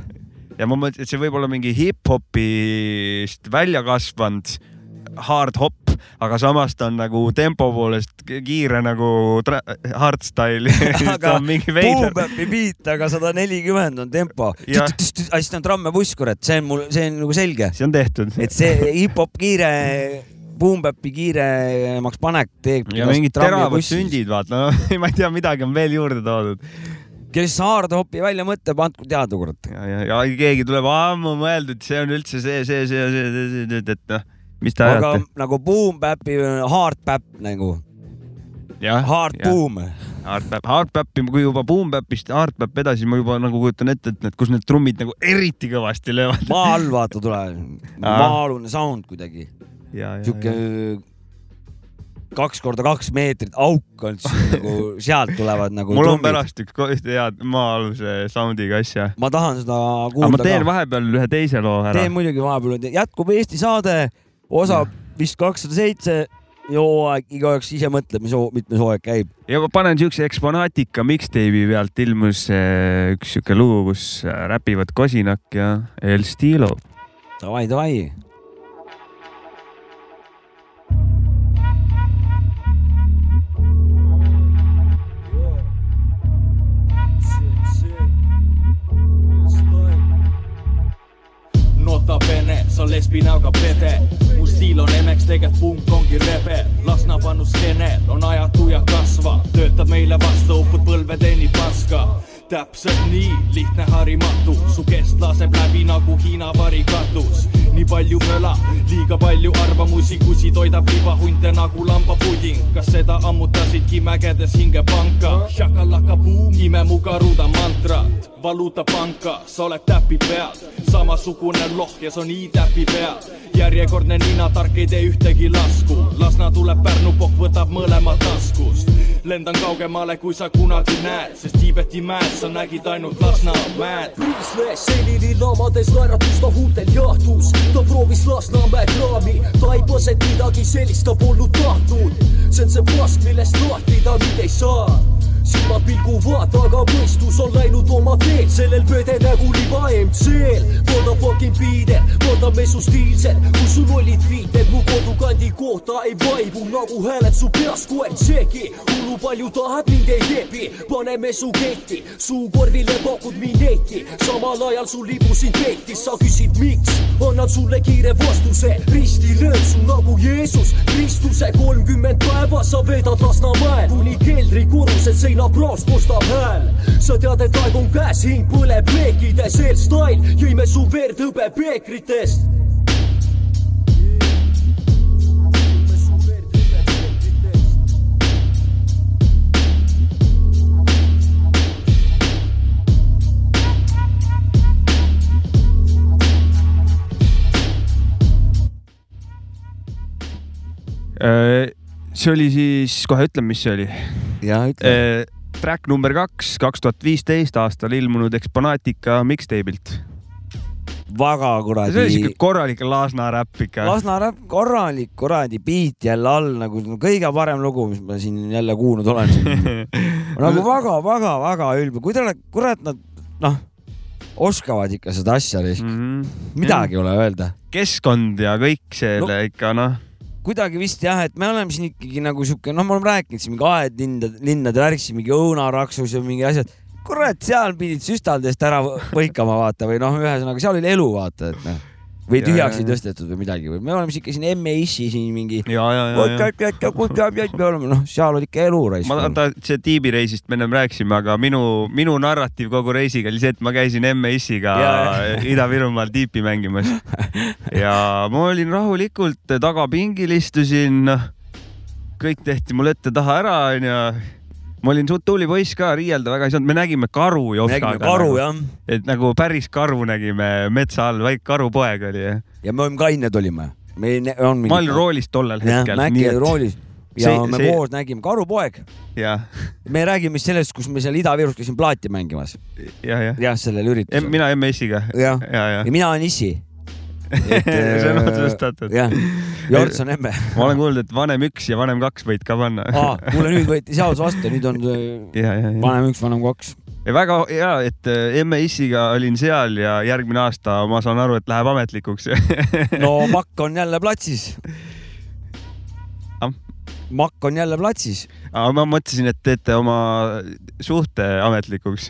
ja ma mõtlesin, et see võib olla mingi hip-hopist välja kasvanud hard hop, aga samas ta on nagu tempo poolest kiire nagu hardstyle aga Boombapi beat, aga sada nelikümmend on tempo. siis ta on tramm ja buss, kurat, see on mul, see on nagu selge. see on tehtud. et see hip-hop kiire Boombapi kiiremaks panek teeb. ja mingid teravad sündid, vaata no,, ma ei tea, midagi on veel juurde toodud kes hardhopi välja mõtleb, andku teada, kurat. ja, ja, ja keegi tuleb ammu mõeldud, see on üldse see, see, see, see, see, see, see, et noh mis te aga ajate? nagu boom bap'i, hard bap nagu. Hard ja. boom. Hard bap, hard bap'i, kui juba boom bap'ist hard bap edasi, ma juba nagu kujutan ette, et need, kus need trummid nagu eriti kõvasti löövad. maa all vaata tuleb, maa-alune sound kuidagi. sihuke kaks korda kaks meetrit auk on siis nagu sealt tulevad nagu. mul on trummid. pärast üks head maa-aluse sound'iga asja. ma tahan seda kuulda. ma teen ka. vahepeal ühe teise loo ära. teen muidugi vahepeal, jätkub Eesti saade osa vist kakssada seitse hooaeg, igaüks ise mõtleb, mis hoo, mitmes hooaeg käib. ja ma panen siukse eksponaatika mixtape'i pealt ilmus äh, üks siuke lugu, kus äh, räpivad Kosinak ja El Stilo. Davai, davai nota bene, sa lesbi näoga pede. Mu stiil on emeks, tegelikult punk ongi rebe. Lasna panus skeenel on ajatu ja kasva. Töötab meile vastu, upud põlve teenib paska täpselt nii, lihtne harimatu, su kest laseb läbi nagu Hiina varikatus nii palju möla, liiga palju arvamusi, kusi toidab libahunte nagu lambapuding. kas seda ammutasidki mägedes hingepanka? Shakalaka buum, ime mu karuda mantrat, valuutapanka, sa oled täpi peal, samasugune lohjas on i-täpi peal. järjekordne ninatark ei tee ühtegi lasku, Lasna tuleb Pärnu pokk, võtab mõlema taskust. lendan kaugemale, kui sa kunagi näed, sest Tiibeti mäed sa nägid ainult Lasnamäed. selili laamades naeratus ta huultel jahtus ta proovis Lasnamäe kraami, taibas, et midagi sellist ta polnud tahtnud. see on see pask, millest lahti ta nüüd ei saa silmapilgu vaata, aga mõistus on läinud oma teed, sellel pööde nägu liba MC-l. polda fucking piide, polda mesu stiilsel, kus sul olid viited mu kodukandi kohta ei vaibu nagu hääled su peas koer tšeki. hullu palju tahad, mind ei teepi, pane mesu ketti, suukorvile pakud mineeti, samal ajal sul libusin peitis, sa küsid miks, annan sulle kiire vastuse, risti löön su nagu Jeesus Kristuse, kolmkümmend päeva sa veedad Lasnamäel. Kuni keldrikorrused seina seinaprouast kostab hääl. sa tead, et aeg on käes, hing põleb leekide sees, stail jõime su verd hõbepeekritest äh, see oli siis, kohe ütlen, mis see oli ja ütle. Track number kaks, kaks tuhat viisteist aastal ilmunud Exponaatika mixtape'ilt väga kuradi. see oli siuke korralik Lasna räpp ikka. Lasna räpp, korralik kuradi beat jälle all nagu kõige parem lugu, mis ma siin jälle kuulnud olen nagu väga-väga-väga ülbe, kui te olete, kurat, nad noh, oskavad ikka seda asja mm, -hmm. midagi ei ole öelda. keskkond ja kõik selle no, ikka noh kuidagi vist jah, et me oleme siin ikkagi nagu sihuke, noh, me oleme rääkinud siin mingi aedlinnade, linnade värkis, mingi õunaraksus ja mingi asjad. kurat, seal pidid süstaldest ära põikama vaata või noh, ühesõnaga seal oli elu vaata, et noh või tühjaks ei tõstetud või midagi või? Me oleme ikka siin M-issi siin mingi. me oleme noh, seal oli ikka elu raisk. ma ta see tiibi reisist me ennem rääkisime, aga minu, minu narratiiv kogu reisiga oli see, et ma käisin M-issiga Ida-Virumaal tiipi mängimas. Ja ma olin rahulikult tagapingil istusin, noh kõik tehti mul ette-taha ära onju ma olin suht tubli poiss ka, riielda väga ei saanud, me nägime karu Jopskaga. nägime karu nagu, jah. et nagu päris karu nägime metsa all, väike karupoeg oli. ja me kained olime. me ei, on mingi... ma olin roolis tollel hetkel. Mäkki oli roolis ja see, me see... koos nägime Karupoeg. me räägime sellest, kus me seal Ida-Virus käisime plaati mängimas ja,. jah, jah. jah, sellel üritusel. mina MS-iga. jah ja, ja. ja mina olen Issi see on otsustatud. jah, Jorts on emme. ma olen kuulnud, et vanem üks ja vanem kaks võid ka panna. kuule, nüüd võeti seadus vastu, nüüd on ja, ja, ja. vanem üks, vanem kaks. Väga hea, et äh, emme issiga olin seal ja järgmine aasta ma saan aru, et läheb ametlikuks no Makk on jälle platsis. Makk on jälle platsis. ma mõtlesin, et teete oma suhte ametlikuks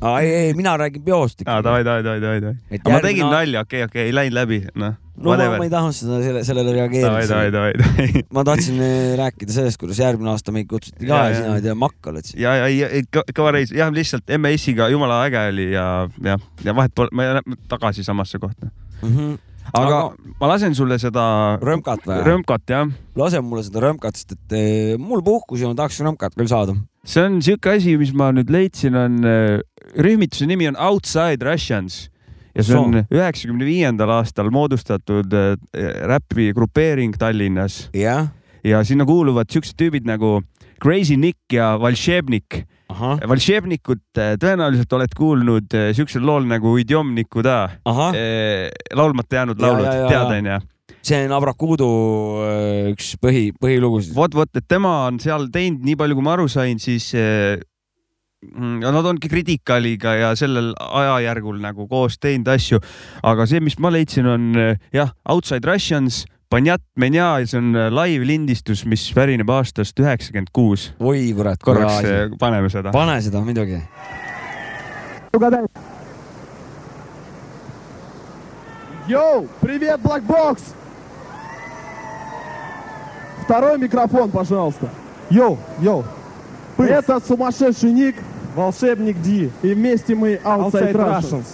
aa ei, ei, mina räägin peost ikka. davai, davai, davai, davai, davai. ma tegin no... nalja, okei okay,, okei okay,, ei läinud läbi, noh. no ma, ma ei tahtnud seda, selle, sellele reageerida. ma tahtsin äh, rääkida sellest, kuidas järgmine aasta meid kutsuti ka ja, ja sina ei tea, makk oled siin. ja, ja, ja kõva reis, jah, lihtsalt MS-iga jumala äge oli ja, jah, ja vahet pole, ma jään tagasi samasse kohta mm. -hmm aga, aga ma lasen sulle seda. römkat või? römkat jah. lase mulle seda römkat, sest et eh, mul puhkus ja ma tahaks römkat veel saada. See on siuke asi, mis ma nüüd leidsin, on eh, rühmituse nimi on Outside Russians ja see on üheksakümne viiendal aastal moodustatud äh, räpi grupeering Tallinnas. ja sinna kuuluvad siuksed tüübid nagu Crazy Nick ja Valšebnik. Valšebnikut äh, tõenäoliselt oled kuulnud äh, siuksel lool nagu Idjom Nikuda. laulmata jäänud laulud, tead onju? see on Abrakudu üks põhi, põhilugusid. vot, vot, et tema on seal teinud, nii palju kui ma aru sain, siis Mm, ja nad ongi Criticaliga ja sellel ajajärgul nagu koos teinud asju, aga see, mis ma leidsin, on eh, jah, Outside Russians, Banjat Menja ja see on eh, live lindistus, mis pärineb aastast üheksakümmend kuus. oi kurat. korraks eh, paneme seda. pane seda muidugi. Йоу, привет, Black Box! Второй микрофон, пожалуйста. Йоу, йоу. Это сумасшедший ник, волшебник Ди. И вместе мы Outside, Outside Russians. Russians.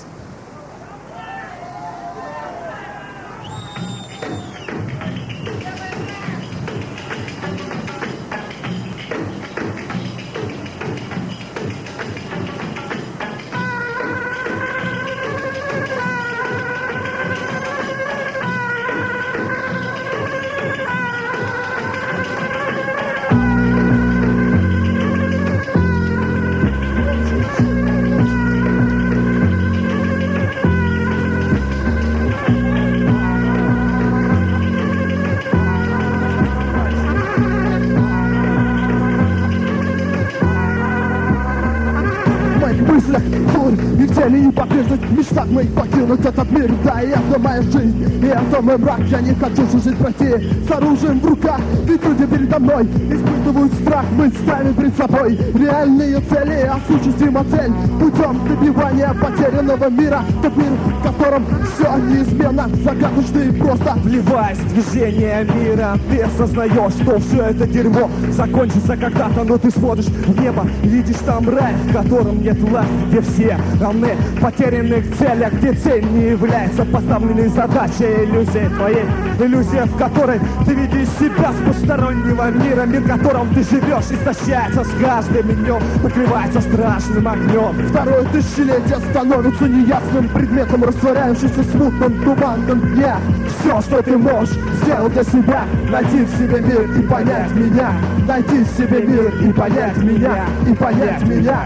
Мечтах моих покинуть этот мир. Да, и это моя жизнь, и это мой мрак Я не хочу жить пройти с оружием в руках Ведь люди передо мной испытывают страх. Мы ставим перед собой. Реальные цели Осуществима цель путем добивания потерянного мира. Тот мир, в котором все неизменно. Загадочно и просто Вливаясь в движение мира Ты осознаешь, что все это дерьмо Закончится когда-то, но ты смотришь в небо Видишь там рай, в котором нет власти Где все равны. Потерянных целях, где цель не является поставленной задачей. Иллюзии твоей, иллюзия, в которой ты видишь себя с постороннего мира, мир, в котором ты живешь, истощается с каждым днем, покрывается страшным огнем. Второе тысячелетие становится неясным предметом в смутном туманном дне. Все, что ты можешь сделать для себя Найти в себе мир и понять меня Найти себе мир и понять меня И понять меня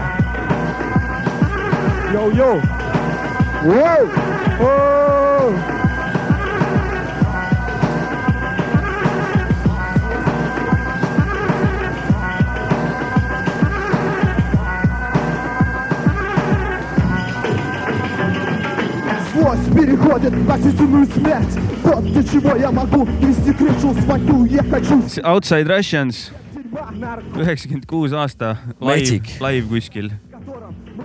Йоу-йоу Воу! Оу! переходит на истинную смерть Вот для чего я могу нести крышу свою Я хочу Outside Russians , üheksakümmend kuus aasta , live Magic. , live kuskil .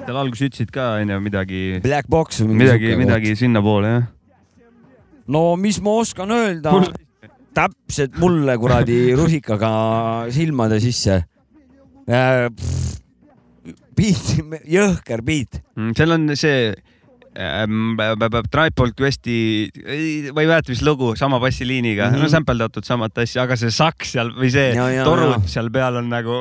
seal alguses ütlesid ka onju midagi , Black Box või mingi midagi , siuke midagi sinnapoole jah . no mis ma oskan öelda Mul- , täpselt mulle kuradi rusikaga silmade sisse . beat , jõhker beat . Mm, seal on see ähm, Tripod Questi, ma ei mäleta, mis lugu, sama bassiliiniga mm, Mhm. -hmm. no sämpeldatud samat asja, aga see saks seal või see Ja, ja, torud ja. seal peal on nagu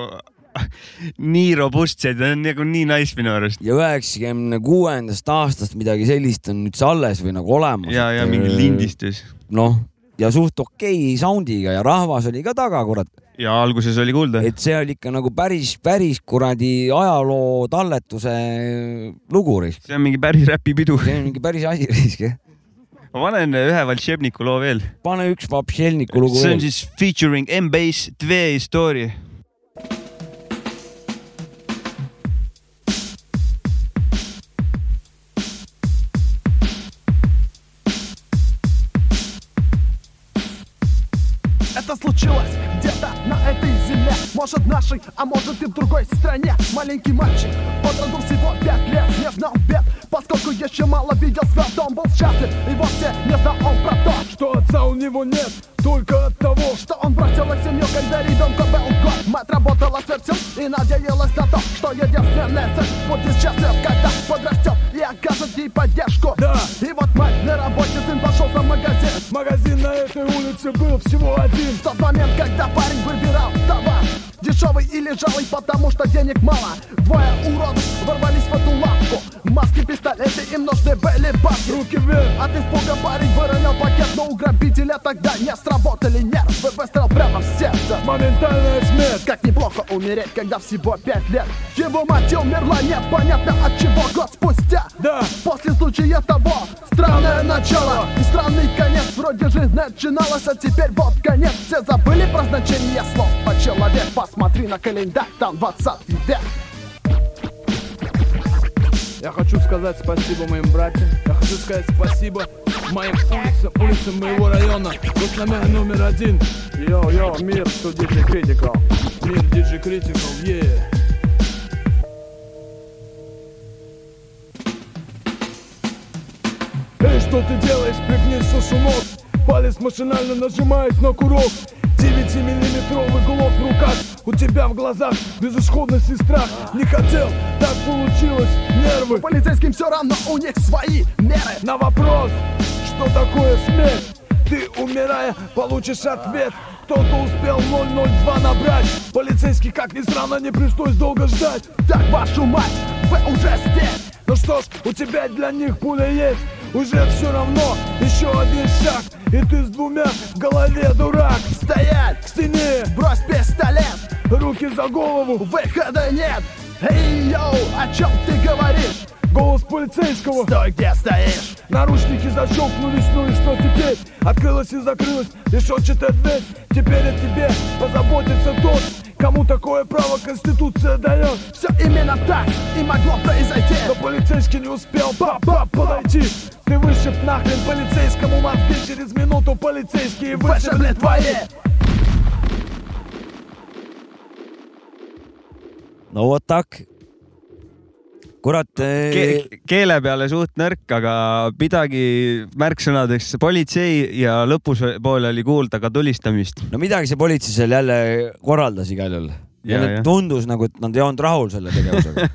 nii robustsed, on nagu nii nice minu arust. ja üheksakümne kuuendast aastast midagi sellist on üldse alles või nagu olemas. ja, ja mingi. lindistus noh, ja suht okei sound'iga ja rahvas oli ka taga, kurat. ja alguses oli kuulda. et see oli ikka nagu päris, päris kuradi ajaloo talletuse lugu. see see on mingi päris räpipidu. on mingi päris asi risk, jah. ma panen ühe Valtšebniku loo veel. pane üks Vapšelniku lugu see on veel. siis featuring M-Bass Dve Story. Может нашей, а может и в другой стране. Маленький мальчик, под роду всего пять лет Не знал бед, поскольку еще мало видел свет Он был счастлив, и вовсе не знал он про то Что отца у него нет, только от того Что он бросил семью, когда ребенку был год. Мать работала сверхсил и надеялась на то Что единственная цель будет счастлив, когда подрастет И окажет ей поддержку. Да. И вот мать на работе, сын пошел в магазин. Магазин на этой улице был всего один. В тот момент, когда парень выбирал товар Дешевый или жалый, потому что денег мало. Двое уродов ворвались в эту лавку. Маски, пистолеты, им нужны были бабки Руки вверх. От испуга парень выронил пакет Но у грабителя тогда не сработали нервы. Выстрел прямо в сердце. Моментальная смерть. Как неплохо умереть, когда всего пять лет. Его мать умерла непонятно от чего Год спустя. Да, После случая того Странное начало. И странный конец Вроде же начиналось, а теперь вот конец. Все забыли про значение слов А человек, посмотри на календарь, там 20 век Я хочу сказать спасибо моим братьям. Я хочу сказать спасибо моим улицам, улицам моего района. Госномер номер один. Йо-йо, мир, что DJ Critical. Мир DJ Critical, yeah. Эй, что ты делаешь? Пригнись, сосунок. Палец машинально нажимает на курок. 9-миллиметровый глок в руках. У тебя в глазах безысходность и страх. Не хотел, так получилось, нервы. Полицейским все равно, у них свои меры. На вопрос, что такое смерть? Ты, умирая, получишь ответ. Кто-то успел 002 набрать. Полицейский, как ни странно, не пришлось долго ждать. Так, вашу мать, вы уже здесь Ну что ж, у тебя для них пуля есть. Уже все равно, еще один шаг. И ты с двумя в голове, дурак. Стоять, К стене, брось пистолет. Руки за голову Выхода нет. Эй, йоу, о чем ты говоришь? Голос полицейского. Стой, где стоишь? Наручники защелкнулись, ну и что теперь? Открылась и закрылась. Решетчатая дверь. Теперь о тебе позаботится тот Кому такое право Конституция дает? Все именно так и могло произойти. Но полицейский не успел. Пап-пап подойти Ты вышиб нахрен полицейскому мозги. Через минуту полицейские Вышибли твои. no vot tak. Kurat Ke keele peale suht nõrk, aga pidagi märksõnadeks politsei ja lõpupoole oli kuulda ka tulistamist. no midagi see politsei seal jälle korraldas igal juhul. ja, Ja, tundus nagu, et nad ei olnud rahul selle tegevusega.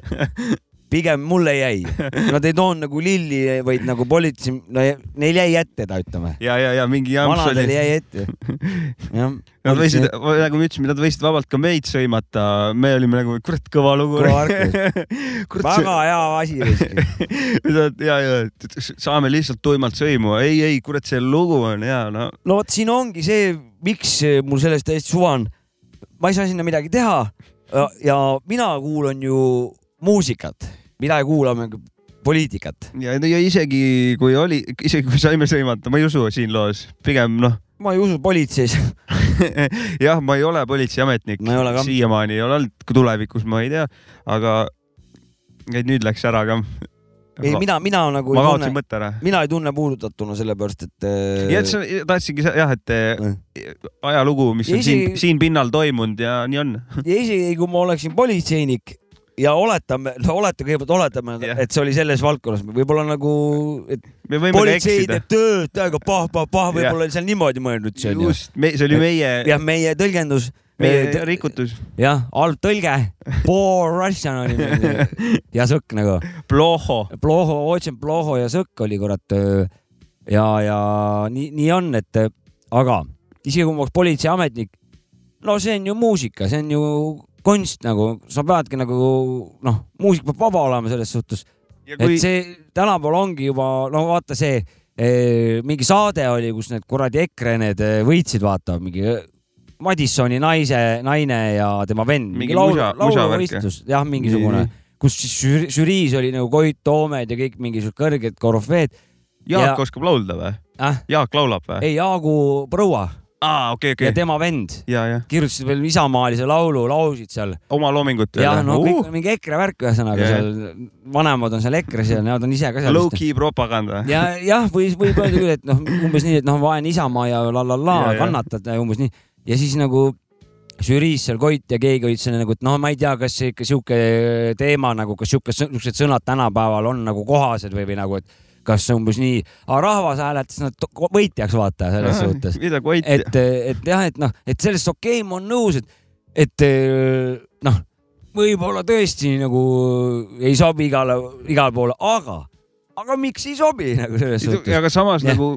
pigem mulle jäi, nad ei toonud nagu lilli, vaid nagu politsei, no neil jäi ette ta, ütleme. ja, ja, ja mingi jamps vanadel oli. jäi ette. jah. Nad võisid, nagu me ütlesime, nad võisid vabalt ka meid sõimata, me olime nagu kurat kõva lugu. Väga hea asi ja, ja saame lihtsalt tuimalt sõimu, ei, ei kurat, see lugu on hea, no no vot siin ongi see, miks mul sellest täiesti suva on. ma ei saa sinna midagi teha ja, ja mina kuulan ju muusikat, mina ei kuula mingi poliitikat. ja, ja isegi kui oli, isegi kui saime sõimata, ma ei usu siin loos, pigem noh, ma ei usu politseis. jah, ma ei ole politseiametnik, ka. siiamaani ei ole olnud, tulevikus ma ei tea, aga et nüüd läks ära ka. ei, mina, mina nagu ma kaotasin mõtte ära. mina ei tunne puudutatuna sellepärast, et. ja et sa tahtsingi sa- jah, et eh, ajalugu, mis Ja on siin isegi-, siin pinnal toimunud ja nii on. ja isegi kui ma oleksin politseinik ja oletame, no oleta kõigepealt oletame, et see oli selles valdkonnas, võib-olla nagu, politsei teeb. tööd täiega pah-pah-pah, võib-olla oli seal niimoodi mõeldud just, see oli meie, jah, meie tõlgendus. meie rikutus. jah, halb tõlge, ja sõkk nagu. Ploho. Ploho, otsin Ploho ja sõkk oli kurat. ja, ja nii, nii on, et aga isegi kui ma oleks politseiametnik, no see on ju muusika, see on ju kunst nagu, sa peadki nagu noh, muusika peab vaba olema selles suhtes, kui- et see tänapäeval ongi juba no vaata see eh, mingi saade oli, kus need kuradi EKRE need eh, võitsid, vaata mingi eh, Madissoni naise, naine ja tema vend, Mingi musavärk, lauluvõistlus, jah, mingisugune kus siis žüri- žüriis oli nagu Koit Toomed ja kõik mingisugused kõrged korüfeed. Jaak oskab laulda või? äh?. Jaak laulab või? ei, Jaagu Põrua aa, okei, okei ja. tema vend ja, ja kirjutasid veel isamaalise laulu, laulsid seal. oma loomingut jah, no kõik uh,. mingi EKRE värk ühesõnaga Jah. seal, vanemad on seal EKRE-s ja nad on ise ka seal. Low-key propaganda. ja jah, või võib öelda küll, et noh, umbes nii, et noh, vaen Isamaa ja la la la Ja, ja. kannatad ja umbes nii ja siis nagu žüriis seal Koit ja keegi olid seal nagu, et noh, ma ei tea, kas see ikka sihuke teema nagu, kas sihuke, siuksed sõnad tänapäeval on nagu kohased või, või nagu, et kas umbes nii, aga rahvas hääletas nad võitjaks, vaata selles suhtes. mida Koit et, et jah, et noh, et sellest okei okay,, ma olen nõus, et, et eh, noh, võib-olla tõesti nagu ei sobi igale, igale poole, aga, aga miks ei sobi nagu selles suhtes. aga samas Jah. nagu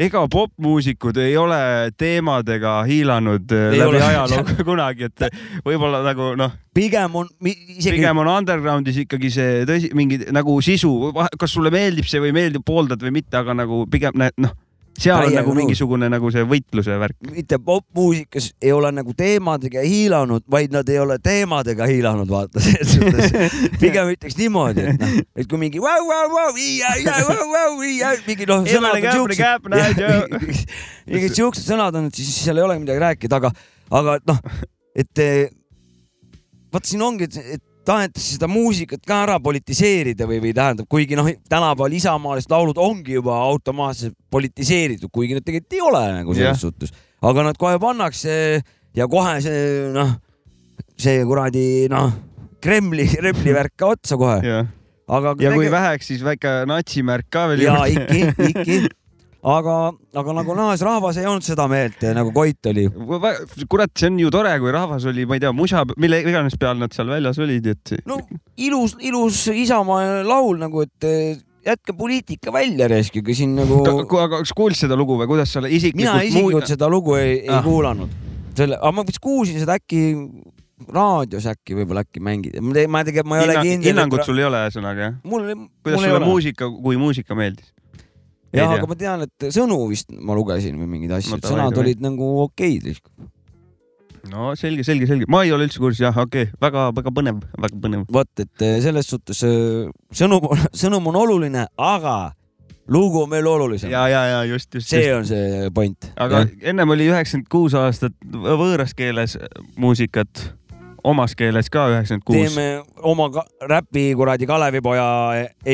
ega popmuusikud ei ole teemadega hiilanud äh, Ei läbi ajaloo kunagi, et võib-olla nagu noh, pigem on isegi, pigem on underground'is ikkagi see tõsi, mingi nagu sisu, kas sulle meeldib see või meeldib, pooldad või mitte, aga nagu pigem noh, seal on nagu mingisugune nagu see võitluse värk. mitte popmuusikas ei ole nagu teemadega hiilanud, vaid nad ei ole teemadega hiilanud, vaata selles suhtes. pigem ütleks niimoodi, et noh, et kui mingi vau, vau, vau, mingi noh, sõnad on siuksed, mingid siuksed sõnad on, et siis seal ei olegi midagi rääkida, aga, aga noh, et vaat siin ongi, et tahetakse seda muusikat ka ära politiseerida või, või tähendab, kuigi noh, tänapäeval isamaalised laulud ongi juba automaatselt politiseeritud, kuigi nad tegelikult ei ole nagu selles Jah. suhtes, aga nad kohe pannakse ja kohe see noh, see kuradi noh, Kremli, Kremli värk ka otsa kohe. ja, aga ja kui tege- väheks, siis väike natsimärk ka veel. ja iki, iki, aga, aga nagu näha, see rahvas ei olnud seda meelt nagu Koit oli. kurat, see on ju tore, kui rahvas oli, ma ei tea, musa, mille iganes peal nad seal väljas olid, et no ilus, ilus Isamaa laul nagu, et eh, jätke poliitika välja raiskage siin nagu. Aga kas kuulsid seda lugu või kuidas sa isiklikult mina isiklikult seda lugu ei, ei Ah. kuulanud. selle, aga ma vist kuulsin seda äkki raadios äkki võib-olla äkki mängida, ma te- ma tegelikult, ma ei ole Hinna, kindel. hinnangut sul ei ole ühesõnaga jah? mul, kuidas mul ei sulle ole. muusika, kui muusika meeldis? jah, aga ma tean, et sõnu vist ma lugesin või mingeid asju No sõnad davai. olid nagu okeid. no selge, selge, selge, ma ei ole üldse kursis, jah, okei okay., väga-väga põnev, väga põnev. vot, et eh, selles suhtes eh, sõnum, sõnum on oluline, aga lugu on veel olulisem. ja, ja, ja just, just. see on see point. aga ennem oli üheksakümmend kuus aastat võõras keeles muusikat, omas keeles ka üheksakümmend kuus. teeme oma räpi kuradi Kalevipoja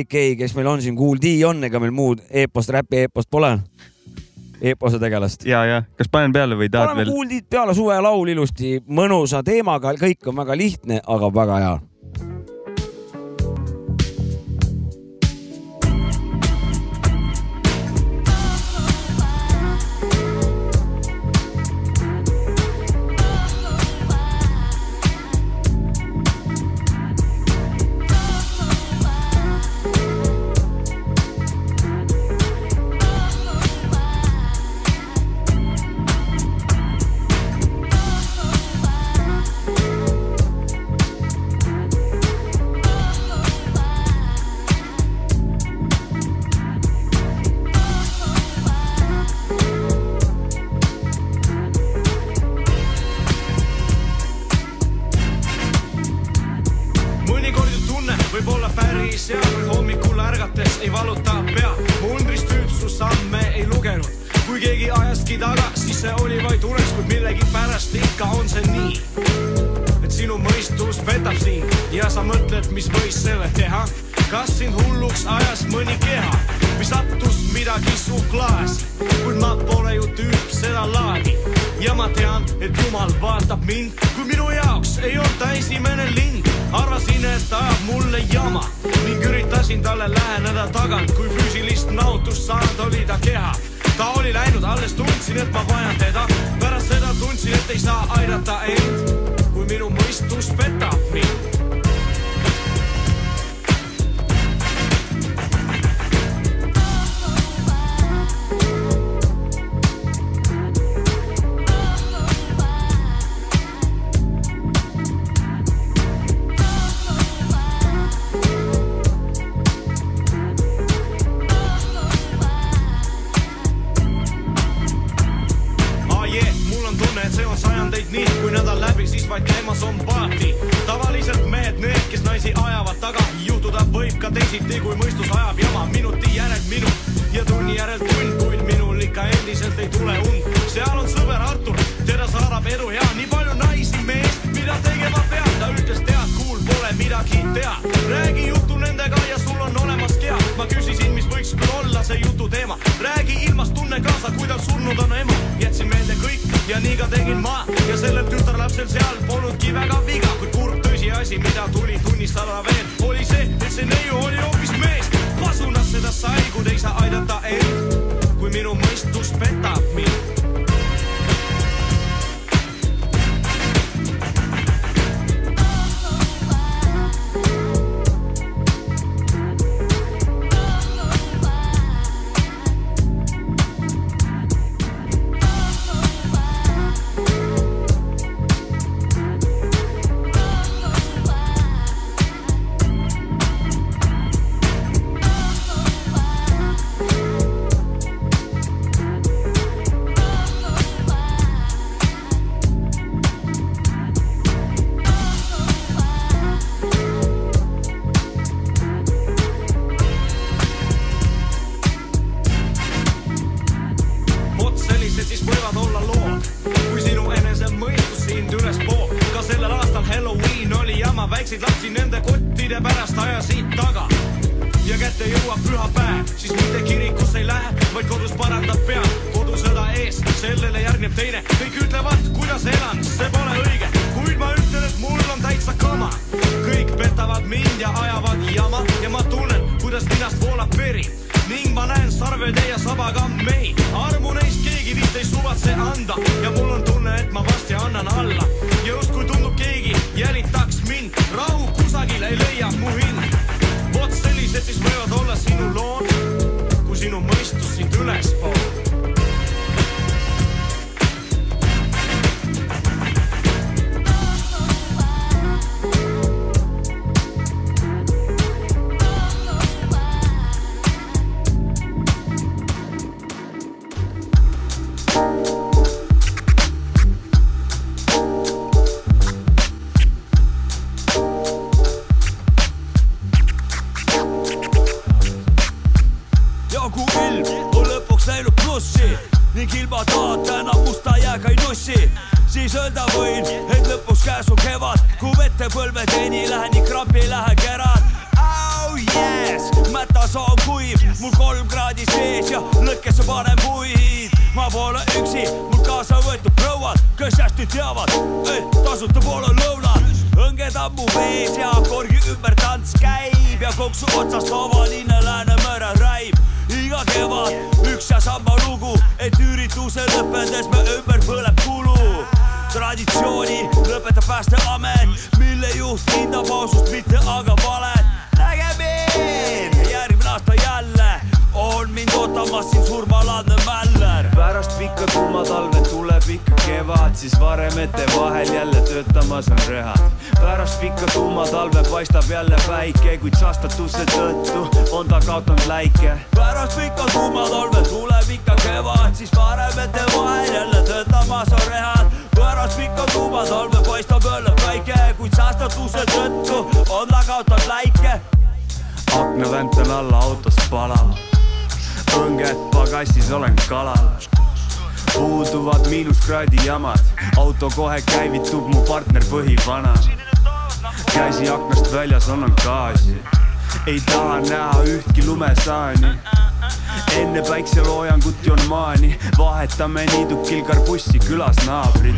AK, kes meil on siin, Kool D on, ega meil muud eepost, räpi eepost pole. eepose tegelast. ja, ja kas panen peale või tahad paneme veel? Kool D-d peale, suvelaul ilusti, mõnusa teemaga, kõik on väga lihtne, aga väga hea. Külas naabrid.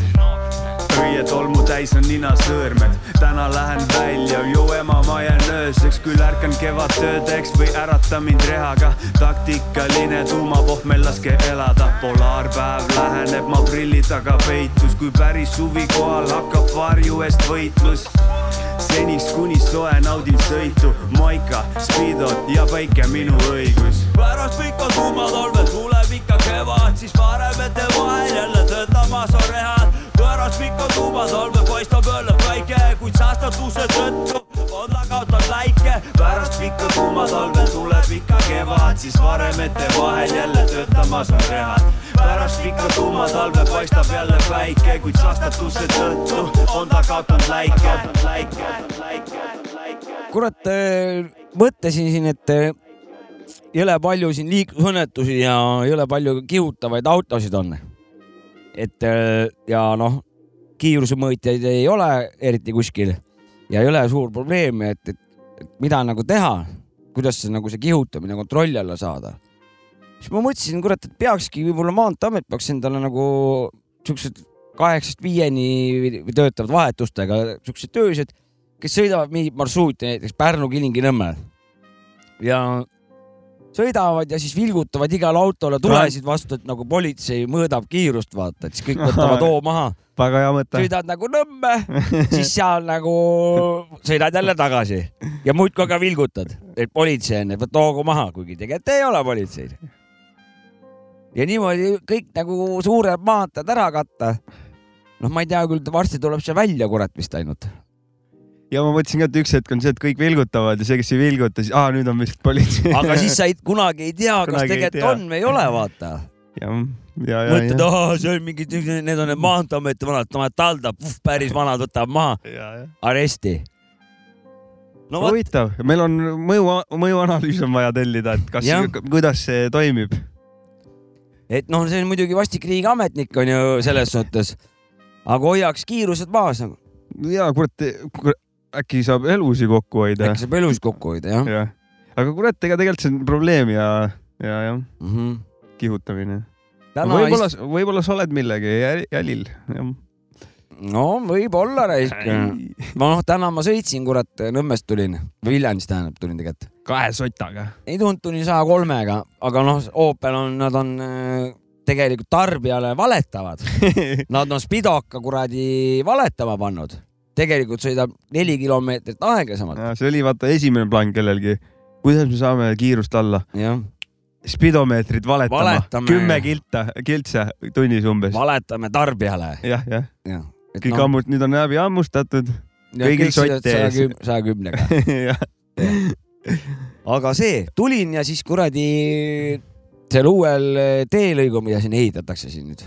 Õietolmu täis on ninasõõrmed, täna lähen välja, joo ema, ma jään ööseks, küll ärkan kevadtöödeks või ärata mind rehaga. taktikaline tuumapohmel laske elada, polaarpäev läheneb, ma prilli taga peitus, kui päris suvi kohal hakkab varju eest võitlus seniks kuni soe naudin sõitu, maika, speedod ja päike minu õigus. pärast pikka kuumatalve tuleb ikka kevad, siis varemete vahel jälle töötamas on rehad pärast pikka kuumatalve paistab jälle päike, kuid säästatuse tõttu on ta kaotanud läike. pärast pikka kuumatalve tuleb ikka kevad, siis varemete vahel jälle töötamas on rehad. Pärast pikka kuumatalve paistab jälle päike, kuid säästatuse tõttu on ta kaotanud läike, kurat, äh, mõtlesin siin, et äh, jõle palju siin liiklusõnnetusi ja jõle palju kihutavaid autosid on et äh, ja noh, kiirusemõõtjaid ei ole eriti kuskil ja ei ole suur probleem, et, et mida nagu teha, kuidas see nagu see kihutamine kontrolli alla saada. Siis ma mõtlesin, kurat, et peakski võib-olla Maanteeamet peaks endale nagu siuksed kaheksast viieni töötavad vahetustega siuksed tööised, kes sõidavad mingit marsruuti, näiteks Pärnu-Kilingi-Nõmme ja sõidavad ja siis vilgutavad igale autole tulesid vastu, et nagu politsei mõõdab kiirust, vaata, et siis kõik võtavad hoo maha. väga hea mõte. sõidad nagu Nõmme, siis seal nagu sõidad jälle tagasi ja muudkui aga vilgutad, et politsei on, et võta hoogu maha, kuigi tegelikult ei ole politseid. Ja niimoodi kõik nagu suured maanteed ära katta. noh, ma ei tea küll, varsti tuleb see välja, kurat, vist ainult ja ma mõtlesin ka, et üks hetk on see, et kõik vilgutavad ja see, kes ei vilguta, siis aa, nüüd on vist politsei. aga siis sa ei, kunagi ei tea, kas tegelikult on või ei ole, vaata. mõtled, aa, see on mingid, need on need Maanteeameti vanad, taldab, päris vanad, võtab maha. aresti. no huvitav, meil on mõju, mõjuanalüüs on vaja tellida, et kas, kuidas see toimib. Et noh, see on muidugi vastik riigiametnik on ju selles suhtes, aga hoiaks kiirused maas nagu ja kurat, äkki saab elusid kokku hoida. äkki saab elusid kokku hoida, jah ja.. aga kurat, ega tegelikult see on probleem ja, ja jah mm -hmm. kihutamine. võib-olla ist..., võib-olla sa oled millegi jälil, jah no võib-olla raisk. noh, täna ma sõitsin, kurat, Nõmmest tulin, Viljandist tähendab, tulin tegelikult. kahe sotaga? ei tulnud, tulin saja kolmega, aga noh, Opel on, nad on äh, tegelikult tarbijale valetavad Nad on Spidoka kuradi valetama pannud tegelikult sõidab neli kilomeetrit aeglasemalt. see oli vaata esimene plaan kellelgi. kuidas me saame kiirust alla? spidomeetrid valetama, valetame... kümme kilta, kiltse tunnis umbes. valetame tarbijale ja,. jah, jah. Kõik no... ammut-, nüüd on läbi hammustatud. kõigil sott ees. saja kümnega aga see, tulin ja siis kuradi seal uuel teelõigul, mida siin ehitatakse siin nüüd.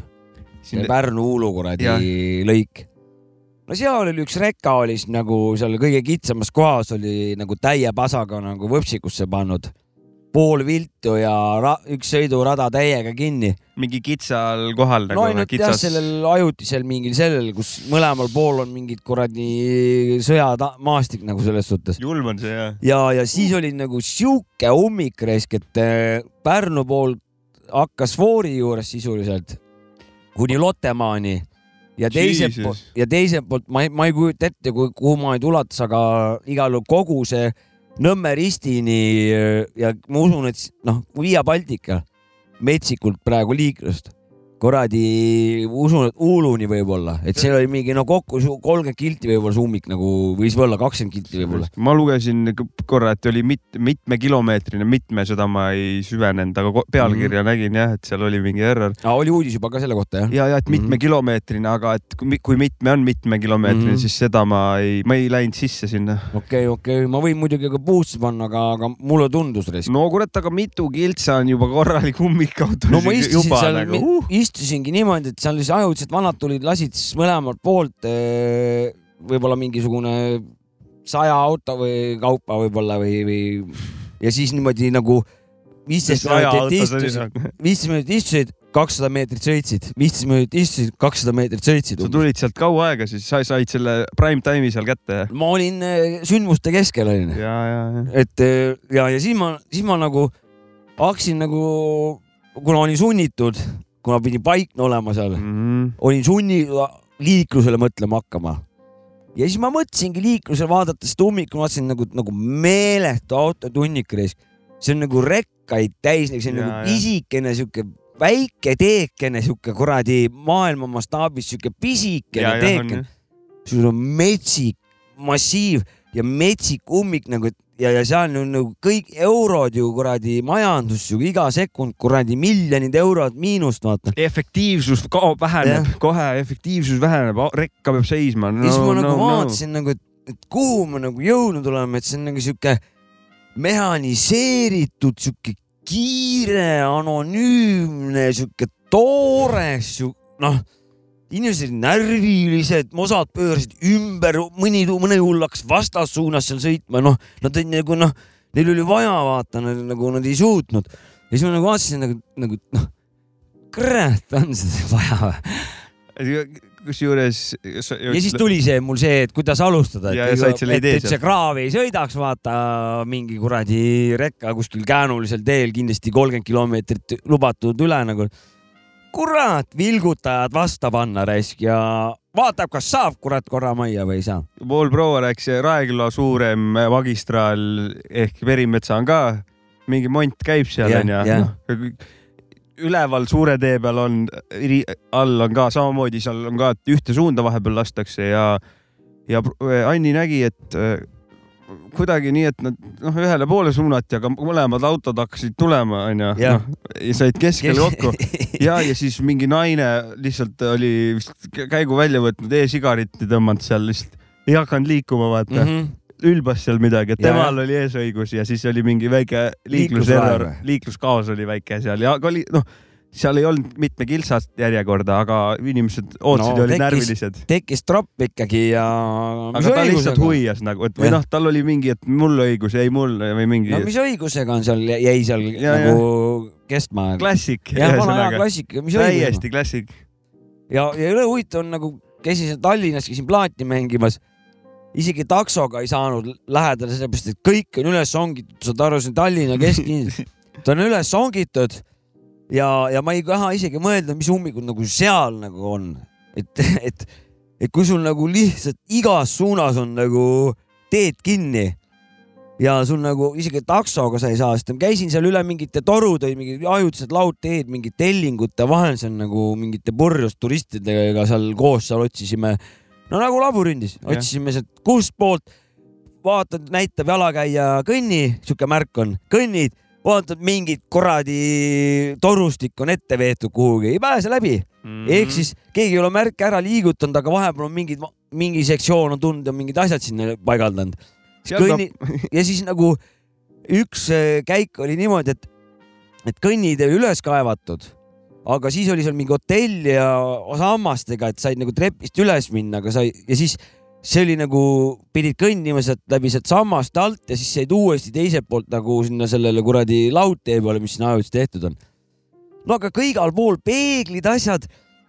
see Pärnu-Uulu kuradi ja. lõik no seal oli üks reka oli siis nagu seal kõige kitsamas kohas oli nagu täie pasaga nagu võpsikusse pannud pool viltu ja üks sõidurada täiega kinni. mingi kitsal kohal nagu no ainult kitsas... jah, sellel ajutisel mingil sellel, kus mõlemal pool on mingid kuradi sõjamaastik nagu selles suhtes. julm on see jah. ja, ja siis oli nagu sihuke ummik raisk, et äh, Pärnu poolt hakkas Foori juures sisuliselt kuni Lottemaani ja teiselt poolt, ja teiselt poolt ma ei, ma ei kujuta ette, kui, kuhu maid ulatus, aga igal juhul kogu see Nõmme ristini ja ma usun, et noh, Via Baltica metsikult praegu liiklust kuradi, usun, et Uuluni võib-olla, et seal oli mingi no kokku kolmkümmend kilti võib-olla see ummik nagu võis olla kakskümmend kilti võib-olla. ma lugesin korra, et oli mit, mitmekilomeetrine, mitme, seda ma ei süvenenud, aga pealkirja mm -hmm. nägin jah, et seal oli mingi error. oli uudis juba ka selle kohta jah? ja, ja et mitmekilomeetrine -hmm. aga et kui, kui mitme on mitmekilomeetrine mm, -hmm. siis seda ma ei, ma ei läinud sisse sinna. okei okay,, okei okay., ma võin muidugi ka boost'i panna, aga, aga mulle tundus. no kurat, aga mitu kiltsa on juba korralik ummikauto. no ma istusin seal nagu, uh istusingi niimoodi, et seal siis ajutiselt vanad tulid, lasid siis mõlemalt poolt võib-olla mingisugune saja auto või kaupa võib-olla või, või ja siis niimoodi nagu viisteist minutit istusid, viisteist minutit istusid, kakssada meetrit sõitsid, viisteist minutit istusid, kakssada meetrit sõitsid sa. tulid sealt kaua aega, siis sa said selle prime time'i seal kätte. ma olin sündmuste keskel onju. ja, ja, ja. et ja, ja siis ma, siis ma nagu hakkasin nagu, kuna olin sunnitud, kuna pidin paikne olema seal mm, -hmm. olin sunnitud liiklusele mõtlema hakkama. ja siis ma mõtlesingi liiklusele vaadates seda ummikut, vaatasin nagu, nagu meeletu autotunnik reis. see on nagu rekkaid täis, see on Ja, nagu pisikene sihuke väike teekene, sihuke kuradi maailma mastaabis sihuke pisikene teekene. sul on metsik massiiv ja metsik ummik nagu ja, ja seal on nagu kõik eurod ju kuradi majandus ju iga sekund kuradi miljonid eurod miinust vaata. efektiivsus kaob, väheneb Jah. kohe, efektiivsus väheneb, rekka peab seisma no,. ja siis ma nagu no, vaatasin nagu, et, et kuhu me nagu jõudnud oleme, et see on nagu sihuke mehhaniseeritud, sihuke kiire, anonüümne, sihuke toores, noh, inimesed närvilised, osad pöörasid ümber, mõni, mõni hull hakkas vastassuunas seal sõitma, noh, nad olid nagu noh, neil oli vaja vaata, nagu nad ei suutnud. ja siis ma nagu vaatasin nagu, nagu noh, kurat, on seda vaja või? kusjuures. ja siis tuli see mul see, et kuidas alustada, et, et, idee et see kraav ei sõidaks, vaata mingi kuradi rekka kuskil käänulisel teel kindlasti kolmkümmend kilomeetrit lubatud üle nagu. kurat, vilgutajad vasta panna raisk ja vaatab, kas saab kurat korra majja või ei saa. Paul Proua rääkis, Raeküla suurem magistraal ehk Verimetsa on ka, mingi mont käib seal onju jah. no,. üleval suure tee peal on, all on ka samamoodi, seal on ka, et ühte suunda vahepeal lastakse ja, ja Anni nägi, et kuidagi nii, et nad noh, ühele poole suunati, aga mõlemad autod hakkasid tulema, onju. Jah. ja said keskel kokku ja, ja siis mingi naine lihtsalt oli vist käigu välja võtnud e-sigareti tõmmanud seal lihtsalt, ei hakanud liikuma, vaata mm. -hmm ülbas seal midagi, et Ja, temal oli eesõigus ja siis oli mingi väike liikluserror liikluskaos oli väike seal ja oli noh, seal ei olnud mitme kilsast järjekorda, aga inimesed ootasid ja olid närvilised. tekkis tropp ikkagi ja. aga ta lihtsalt huvias nagu, et või noh, tal oli mingi, et mul õigus jäi mulle või mingi no mis õigusega on seal, jäi seal Ja, nagu kestma? klassik. jah, vana mis õigus täiesti klassik. ja, ja jõle huvitav on nagu, käisin seal Tallinnas, käisin plaati mängimas. isegi taksoga ei saanud lähedale, sellepärast et kõik on üles ongitud, saad aru, see on Tallinna kesklinnas. ta on üles ongitud ja, ja ma ei taha isegi mõelda, mis ummikud nagu seal nagu on. et, et, et kui sul nagu lihtsalt igas suunas on nagu teed kinni ja sul nagu isegi taksoga sa ei saa, sest ma käisin seal üle mingite torude, mingid ajutised laudteed, mingite tellingute vahel, seal nagu mingite purjus turistidega seal koos seal otsisime. no nagu labürindis, Jah. otsisime sealt kustpoolt, vaatad, näitab jalakäija kõnni, sihuke märk on, kõnnid, vaatad mingit kuradi torustik on ette veetud kuhugi, ei pääse läbi mm. -hmm. ehk siis keegi ei ole märke ära liigutanud, aga vahepeal on mingid, mingi sektsioon on tulnud ja mingid asjad sinna paigaldanud. Kõnni ja siis nagu üks äh, käik oli niimoodi, et, et kõnnid oli üles kaevatud, aga siis oli seal mingi hotell ja sammastega, et said nagu trepist üles minna, aga sai ja siis see oli nagu, pidid kõnnima sealt läbi sealt sammaste alt ja siis said uuesti teiselt poolt nagu sinna sellele kuradi laudtee peale, mis sinna ajutiselt tehtud on. no aga ka igal pool peeglid, asjad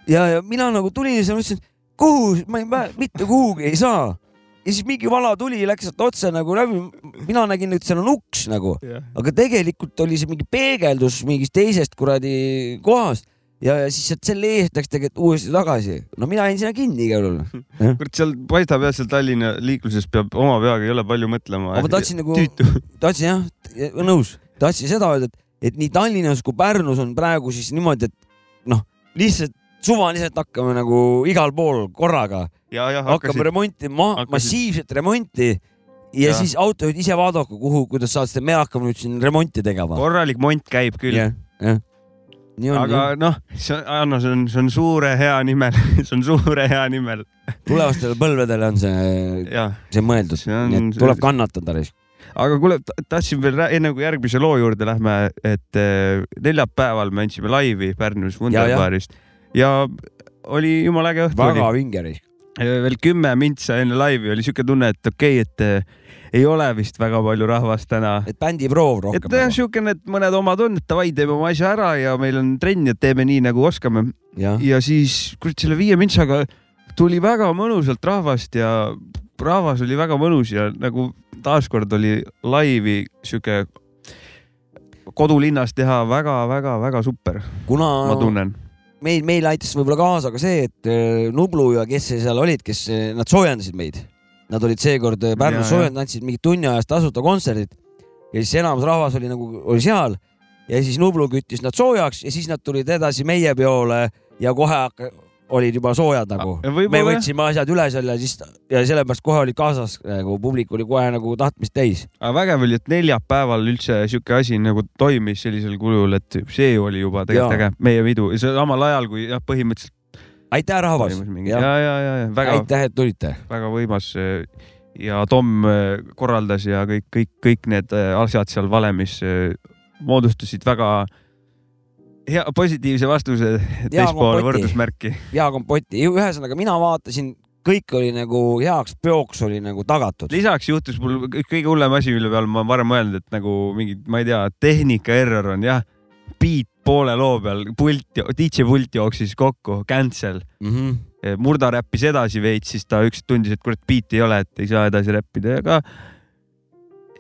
ja, ja mina nagu tulin ja siis mõtlesin, kuhu, ma ei pää-, mitte kuhugi ei saa. ja siis mingi vana tuli, läks sealt otse nagu läbi, mina nägin, et seal on uks nagu, aga tegelikult oli see mingi peegeldus mingist teisest kuradi kohast ja, ja siis sealt selle eest läks tegelikult uuesti tagasi. no mina jäin sinna kinni igal juhul. kurat, seal paistab jah, seal Tallinna liikluses peab oma peaga ei ole palju mõtlema. aga ma tahtsin nagu, tahtsin jah, nõus, tahtsin seda öelda, et, et nii Tallinnas kui Pärnus on praegu siis niimoodi, et noh, lihtsalt suvaliselt hakkame nagu igal pool korraga, ja, ja hakkame remontima, massiivset remonti ja, Ja. ja siis autojuhid ise vaadaku, kuhu, kuidas saad seda, me hakkame nüüd siin remonti tegema. korralik mont käib küll. jah, jah. Nii on aga noh, see on, Anno, see on, see on suure hea nimel, see on suure hea nimel. tulevastele põlvedele on see, see mõeldud, nii et tuleb kannatada. aga kuule, tahtsin veel enne kui järgmise loo juurde lähme, et eh, neljapäeval me andsime laivi Pärnus Wunderbarist ja, ja oli jumala äge õhtu. väga vinge risk. veel kümme mintsa enne laivi oli siuke tunne, et okei okay,, et ei ole vist väga palju rahvast täna. et bändiproov et rohkem jah, nagu. siukene, et mõned omad on, et davai, teeme oma asja ära ja meil on trenn, et teeme nii nagu oskame. Jah. ja siis kurat selle viie mintsaga tuli väga mõnusalt rahvast ja rahvas oli väga mõnus ja nagu taaskord oli laivi sihuke kodulinnas teha väga-väga-väga super. kuna ma tunnen. meil, meil aitas võib-olla kaasa ka see, et äh, Nublu ja kes seal olid, kes, nad soojendasid meid. Nad olid seekord äh, Ja, Pärnus ja. soojendanud, andsid mingit tunni ajast tasuta kontserdit ja siis enamus rahvas oli nagu, oli seal ja siis Nublu küttis nad soojaks ja siis nad tulid edasi meie peole ja kohe olid juba soojad nagu. Me võtsime asjad üle seal ja siis ja sellepärast kohe oli kaasas nagu publik oli kohe nagu tahtmist täis. aga vägev oli, et neljapäeval üldse sihuke asi nagu toimis sellisel kujul, et see oli juba tegelikult äge, meie pidu, samal ajal kui jah, põhimõtteliselt. aitäh, rahvas. ja, ja, ja, ja väga, aitäh, et tulite. väga võimas. ja Tom äh, korraldas ja kõik, kõik, kõik need äh, asjad seal valemis moodustasid väga hea, positiivse vastuse teispoole kompoti. võrdusmärki. ja kompoti, ühesõnaga mina vaatasin, kõik oli nagu heaks peoks oli nagu tagatud. lisaks juhtus mul kõ- kõige hullem asi, mille peale ma varem mõelnud, et nagu mingi, ma ei tea, tehnika error on jah, beat poole loo peal, pult, DJ pult jooksis kokku, cancel mm. -hmm. Murda räppis edasi veits, siis ta üks tundis, et kurat beat'i ei ole, et ei saa edasi räppida, aga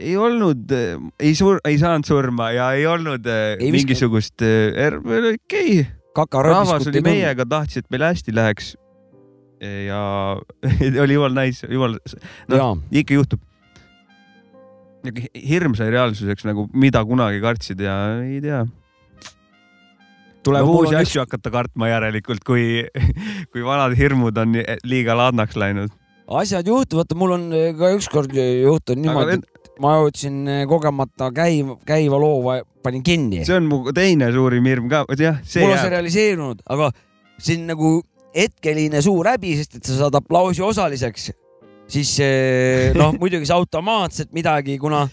ei olnud, ei sur-, ei saanud surma ja ei olnud ei Ei mingisugust, okei okay., rahvas oli meiega, tahtis, et meil hästi läheks. ja oli jumala nice, jumala, Jaa. noh, ikka juhtub. hirm sai reaalsuseks nagu, mida kunagi kartsid ja ei tea. Tuleb No uusi asju hakata kartma järelikult, kui, kui vanad hirmud on liiga laadnaks läinud. asjad juhtuvad, mul on eh, ka ükskord juhtunud niimoodi, et ma jõudsin eh, kogemata käiva, käiva loo, panin kinni. see on mu teine suurim hirm ka, jah, see mul on see realiseerunud, aga see on nagu hetkeline suur häbi, sest et sa saad aplausi osaliseks, siis eh, noh, muidugi sa automaatselt midagi, kuna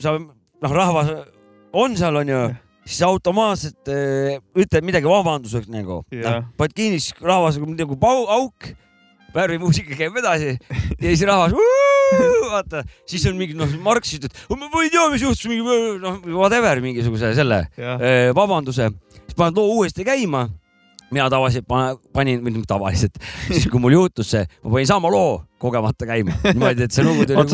sa noh, rahvas on seal, onju, siis automaatselt eh, ütled midagi vabanduseks nagu, Jah. noh, paned kinni, siis rahvas on nagu pau-, auk, värvimuusika käib edasi. Ja siis rahvas, vaata, siis on mingi noh, Marx ütleb, ma ma ei tea, mis juhtus, mingi noh, whatever mingisuguse selle Jah. eh, vabanduse, siis paned loo uuesti käima. Mina tavaliselt pa- panin, või mitte tavaliselt, siis kui mul juhtus see, ma panin sama loo kogemata käima, niimoodi, et see lugu tuli,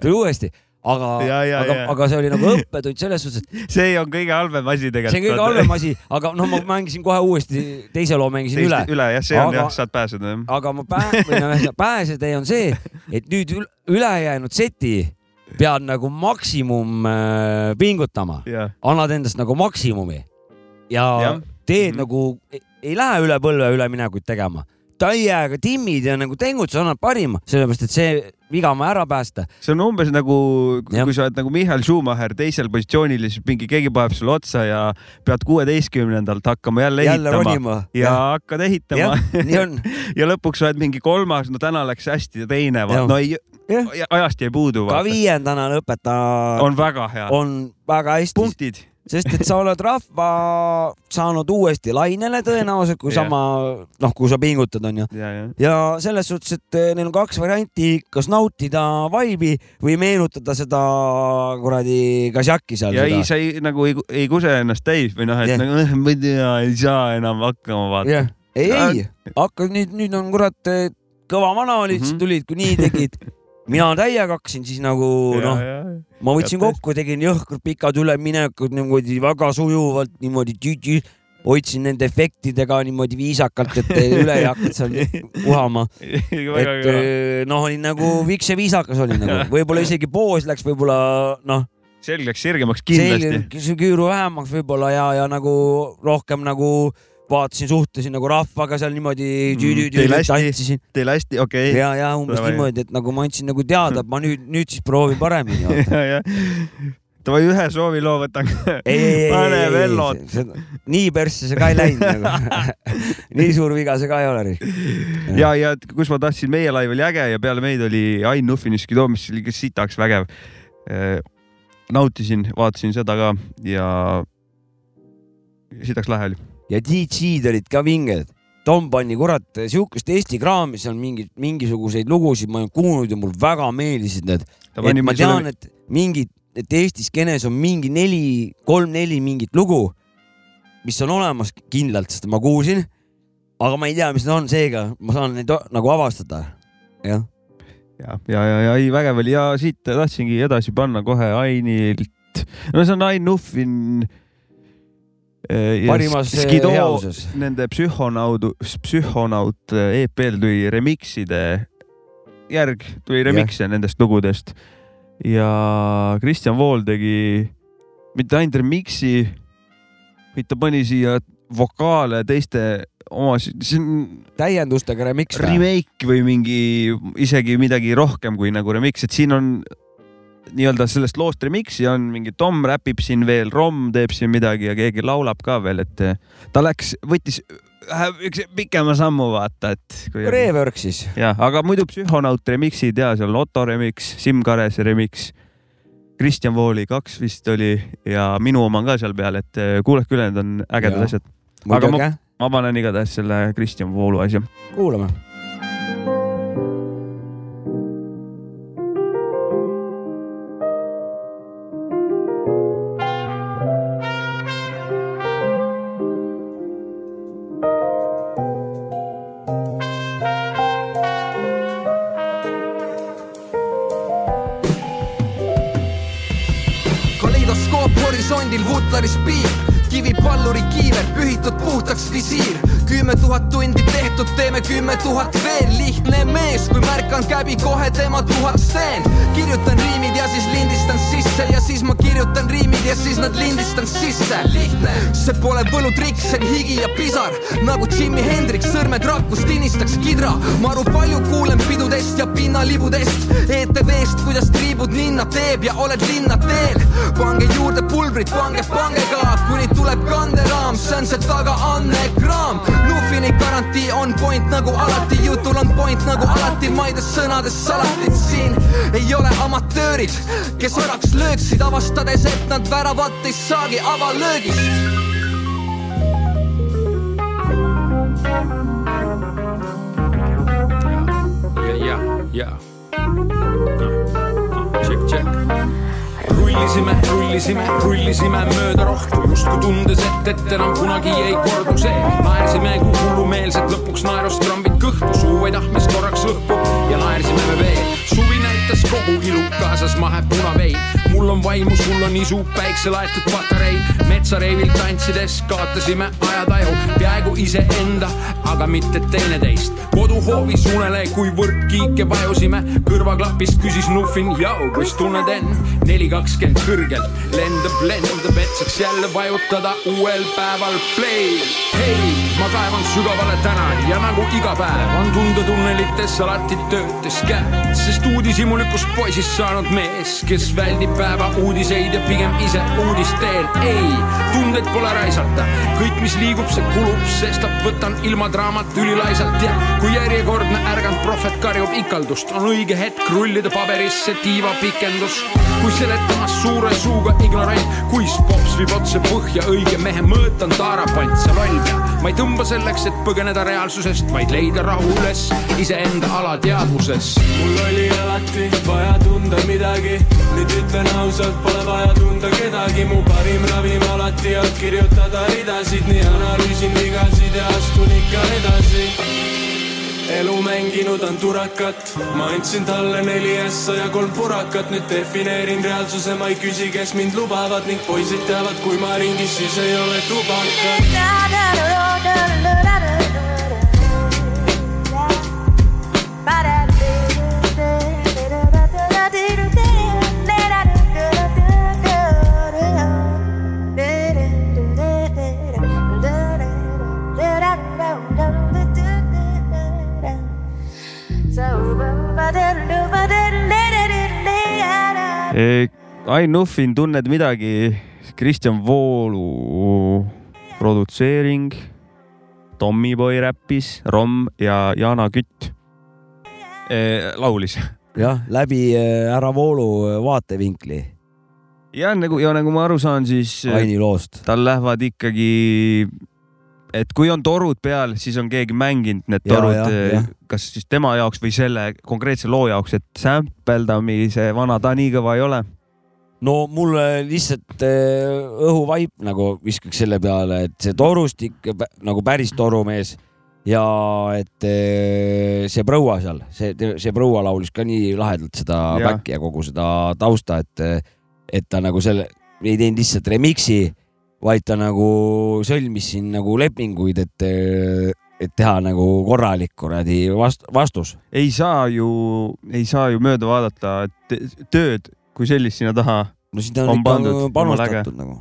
tuli uuesti, aga, Ja, ja, aga ja., aga see oli nagu õppetund selles suhtes, et see on kõige halvem asi tegelikult. see on kõige halvem asi, aga noh, ma mängisin kohe uuesti teise loo mängisin üle. üle jah, see on Aga- jah, saad pääseda jah. aga ma pää-, või noh, pääsetee on see, et nüüd ül- ülejäänud seti pead nagu maksimum äh, pingutama, jah, annad endast nagu maksimumi ja, Jah. teed Mhm. nagu, ei lähe üle põlve üleminekuid tegema. Täiega timmid ja nagu tegutsed, annad parima, sellepärast et see viga on vaja ära päästa. see on umbes nagu, kui sa oled nagu Michal Schumacher teisel positsioonil ja siis mingi keegi paneb sulle otsa ja pead kuueteistkümnendalt hakkama jälle, Jälle ehitama ja hakkad ehitama nii on. ja lõpuks sa oled mingi kolmas, no täna läks hästi ja teine, no ei, ajast jäi puudu. ka viiendana lõpeta on väga hea. on väga hästi. punktid. Sest et sa oled rahva saanud uuesti lainele tõenäoliselt, kui sama, noh, kui sa pingutad, onju. ja, ja, ja selles suhtes, et eh, neil on kaks varianti, kas nautida vaibi või meenutada seda kuradi kasjaki seal. ja ei, sa ei nagu ei, ei kuse ennast täis või noh, et Jah. nagu "Eh, ma ei tea, ei saa enam hakkama vaata ei, ei, hakka nüüd, nüüd on kurat eh, kõva vana olid mm. -hmm. tulid, kui nii tegid. mina täiega hakkasin siis nagu noh, ma võtsin Tead kokku, tegin jõhkralt pikad üleminekud niimoodi väga sujuvalt niimoodi tüüti, hoidsin nende efektidega niimoodi viisakalt, et üle ei hakanud seal uhama. et eh, noh, olin nagu viks ja viisakas olin nagu, võib-olla isegi poos läks võib-olla noh, selg läks sirgemaks kindlasti. selge see küüru vähemaks võib-olla ja, ja nagu rohkem nagu vaatasin, suhtlesin nagu rahvaga seal niimoodi Mm, tantsisin. Teil hästi, okei okay.. ja, ja umbes Davai. niimoodi, et nagu ma andsin nagu teada, et ma nüüd, nüüd siis proovin paremini. Davai, ühe sooviloo võtan. pane ei, nii persse see ka ei läinud nagu. nii suur viga see ka ei ole. ja, ja kus ma tahtsin, meie laiv oli äge ja peale meid oli Ain Nuffiniski too, mis oli ikka sitaks vägev. nautisin, vaatasin seda ka ja sitaks lahe oli. Ja DJ-d olid ka vinged. Tom pani kurat siukest Eesti kraami, seal mingid, mingisuguseid lugusid ma olen kuulnud ja mulle väga meeldisid need. et ma tean, et mingid, et Eesti skeenes on mingi neli, kolm-neli mingit lugu, mis on olemas kindlalt, sest ma kuulsin. aga ma ei tea, mis need on, seega ma saan neid nagu avastada. jah ja, ja, ja, ja ei vägev oli ja siit tahtsingi edasi panna kohe Ainilt. no see on Ain Nuffin parimas eh, Skido, heauses. Nende psühhonaud, psühhonaut eh, EP-l tuli remixide järg, tuli remix'e yeah. nendest lugudest. ja Kristjan Vool tegi mitte ainult remix'i, vaid ta pani siia vokaale teiste oma, see on. täiendustega remix. Remake või mingi isegi midagi rohkem kui nagu remix, et siin on nii-öelda sellest loost remix'i on mingi Tom räpib siin veel, Rom teeb siin midagi ja keegi laulab ka veel, et eh, ta läks, võttis üks pikema sammu vaata, et. Rework siis. jah, aga muidu Psühhonaut remix'id ja seal Otto remix, Siim Karese remix, Kristjan Vooli kaks vist oli ja minu oma on ka seal peal, et eh, kuulake üle, need on ägedad asjad. aga ma, ma panen igatahes selle Kristjan Voolu asja. kuulame Putlaris piip kivipalluri kiiver, pühitud puhtaks visiir. kümme tuhat tundi tehtud, teeme kümme tuhat veel. lihtne mees, kui märkan käbi, kohe tema tuhaks teen. kirjutan riimid ja siis lindistan sisse ja siis ma kirjutan riimid ja siis nad lindistan sisse. lihtne, see pole võlutrikk, see on higi ja pisar. nagu Jimi Hendrix, sõrmed rakust tinistaks kidra. maru palju kuulen pidudest ja pinnalibudest. ETV-st, kuidas triibud ninna teeb ja oled linna teel. pange juurde pulbrit, pange, pange ka, kuni tuleb tuleb kanderaam, see on see tagaanne kraam. Lufini garantii on point nagu alati, jutul on point nagu alati, maides sõnades salatit siin ei ole amatöörid, kes oraks lööksid, avastades, et nad väravat ei saagi avalöögist. ja, ja, ja. Check, check rullisime, rullisime, rullisime mööda rohtu, justkui tundes, et, et enam kunagi ei kordu see. naersime kui hullumeelsed, lõpuks naerust trambid kõhtu, suu vaid ahmis korraks õhku ja naersime me veel. Suvi näitas kogu ilu, kaasas mahe punavein. mul on vaimu, sul on isu, päikse laetud patareid. metsareivil tantsides kaotasime ajataju, peaaegu iseenda, aga mitte teineteist. koduhoovis unele, kui võrkkiike vajusime, kõrvaklapist küsis Nuffin, jau, kus tunned end? neli kakskümmend kõrgelt, lendab, lendab, et saaks jälle vajutada uuel päeval play. hei, ma kaevan sügavale täna ja nagu iga päev on tundetunnelites alati töötes käed, sest uudishimulikust poisist saanud mees, kes väldib päeva uudiseid ja pigem ise uudist teel. ei, tundeid pole raisata, kõik, mis liigub, see kulub, sestap võtan ilma draamat ülilaisalt ja kui järjekordne ärganud prohvet karjub ikaldust, on õige hetk rullida paberisse tiivapikendus kui seletamas suure suuga ignorant, kuis pops viib otse põhja, õige mehe mõõt on taarapant, sa loll pea. ma ei tõmba selleks, et põgeneda reaalsusest, vaid leida rahu üles iseenda alateadvuses. mul oli alati vaja tunda midagi, nüüd ütlen ausalt, pole vaja tunda kedagi, mu parim ravim alati on kirjutada ridasid, nii analüüsin vigasid ja astun ikka edasi. Elu mänginud on turakat, ma andsin talle neli ässa ja kolm purakat, nüüd defineerin reaalsuse, ma ei küsi, kes mind lubavad. Ning poisid teavad, kui ma ringis, siis ei ole tubakat. Ain Nuffin, tunned midagi? Kristjan Voolu produtseering, Tommyboy räppis, Rom ja Jana Kütt eh, laulis. jah, läbi härra Voolu vaatevinkli. ja nagu ja nagu ma aru saan, siis Aini loost. tal lähevad ikkagi et kui on torud peal, siis on keegi mänginud need Ja, torud, ja, ja. kas siis tema jaoks või selle konkreetse loo jaoks, et sampledamise vana ta nii kõva ei ole no mulle lihtsalt äh, õhuvaip nagu viskaks selle peale, et see torustik nagu päris torumees ja et äh, see proua seal, see, see proua laulis ka nii lahedalt seda back'i ja kogu seda tausta, et, et ta nagu selle, ei teinud lihtsalt remix'i, vaid ta nagu sõlmis siin nagu lepinguid, et, et teha nagu korralik kuradi vast, vastus. ei saa ju, ei saa ju mööda vaadata et tööd kui sellist sinna taha. no sinna on ikka panustatud nagu.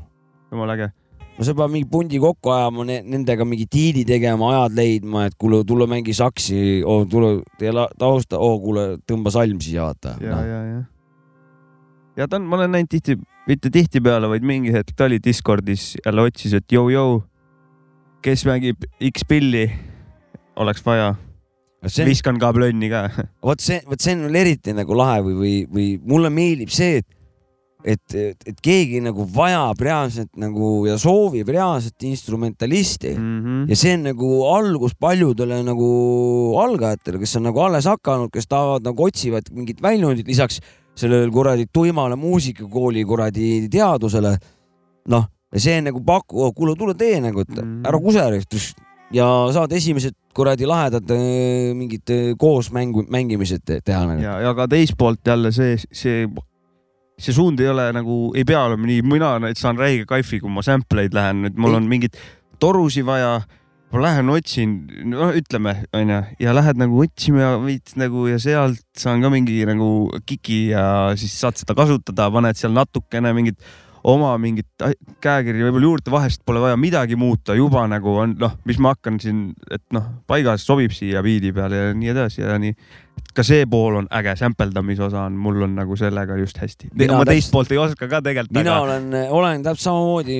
jumala äge. no sa pead mingi pundi kokku ajama, nendega mingi diili tegema, ajad leidma, et kuule, tule mängi saksi oh,, tule tee tausta, oo oh, kuule, tõmba salm siia, vaata. ja no., ja, ja. Ja ta on, ma olen näinud tihti, mitte tihtipeale, vaid mingi hetk ta oli Discordis jälle otsis, et jõu-jõu, kes mängib X pilli, oleks vaja See... viskan ka plönni ka. vot see, vot see on veel eriti nagu lahe või, või, või mulle meeldib see, et, et, et, et keegi nagu vajab reaalselt nagu ja soovib reaalset instrumentalisti mm. -hmm. ja see on nagu algus paljudele nagu algajatele, kes on nagu alles hakanud, kes tahavad nagu otsivad mingit väljundit lisaks sellele kuradi tuimale muusikakooli kuradi teadusele. noh, ja see nagu paku, kuule, tule tee nagu, et Mhm. ära kusere ja saad esimesed kuradi lahedad äh, mingid äh, koos mängu, mängimised te- teha nagu. ja, ja ka teist poolt jälle see, see, see suund ei ole nagu, ei pea olema nii, mina saan räige kaifi, kui ma sample eid lähen, et mul on mingeid torusid vaja. Ma lähen otsin, no ütleme, onju, ja lähed nagu otsima veits nagu ja sealt saan ka mingi nagu kiki ja siis saad seda kasutada, paned seal natukene mingit oma mingit käekirja võib-olla juurde, vahest pole vaja midagi muuta, juba nagu on noh, mis ma hakkan siin, et noh, paigas sobib siia biidi peale ja nii edasi ja nii. ka see pool on äge, sämpeldamise osa on, mul on nagu sellega just hästi. ma teist poolt ei oska ka tegelikult. mina aga... olen, olen täpselt samamoodi,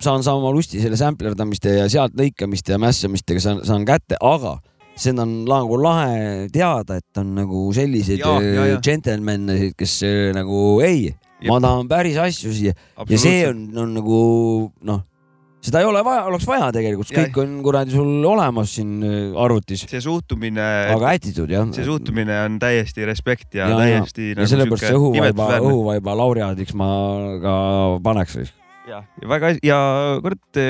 saan sama lusti selle samplerdamiste ja sealt lõikamiste ja mässamistega saan, saan kätte, aga seda on nagu lahe teada, et on nagu selliseid džentelmenne, kes äh, nagu ei ma tahan päris asju siia ja see on, on nagu noh, seda ei ole vaja, oleks vaja tegelikult, kõik on kuradi sul olemas siin äh, arvutis. see suhtumine. aga attitude jah. see suhtumine on täiesti respekt ja, ja täiesti. ja, nagu sellepärast see õhuvaiba, õhuvaiba laureaadiks ma ka paneks. ja, ja väga ja kurat,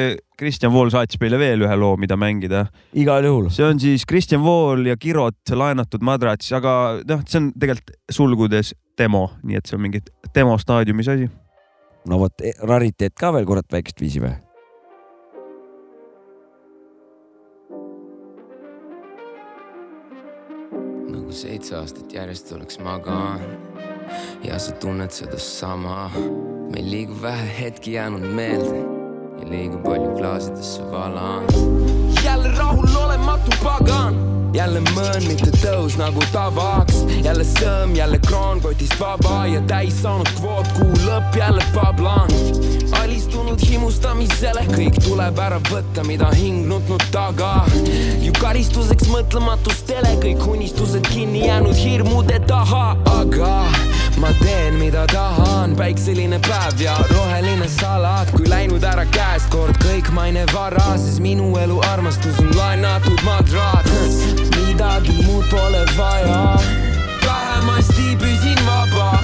Kristjan Vool saatis meile veel ühe loo, mida mängida. igal juhul. see on siis Kristjan Vool ja Kirot laenatud madrats, aga noh, see on tegelikult sulgudes demo, nii et see on mingi demo staadiumis asi. no vot, rariteet ka veel kurat väikest viisi või? nagu seitse aastat järjest oleks maganud ja sa tunned sedasama. meil liigub vähe hetki jäänud meelde ja liiga palju klaasidesse valan. jälle rahulolematu pagan jälle mõõn, mitte tõus nagu tavaks, jälle sõõm, jälle kroon kotist vaba ja täis saanud kvoot, kuu lõpp jälle pablan. alistunud himustamisele, kõik tuleb ära võtta, mida hing nutnud taga. ju karistuseks mõtlematustele kõik unistused kinni jäänud hirmude taha, aga ma teen, mida tahan, päikseline päev ja roheline salat, kui läinud ära käest kord kõik maine vara, siis minu elu armastus on laenatud madraat midagi muud pole vaja. vähemasti püsin vaba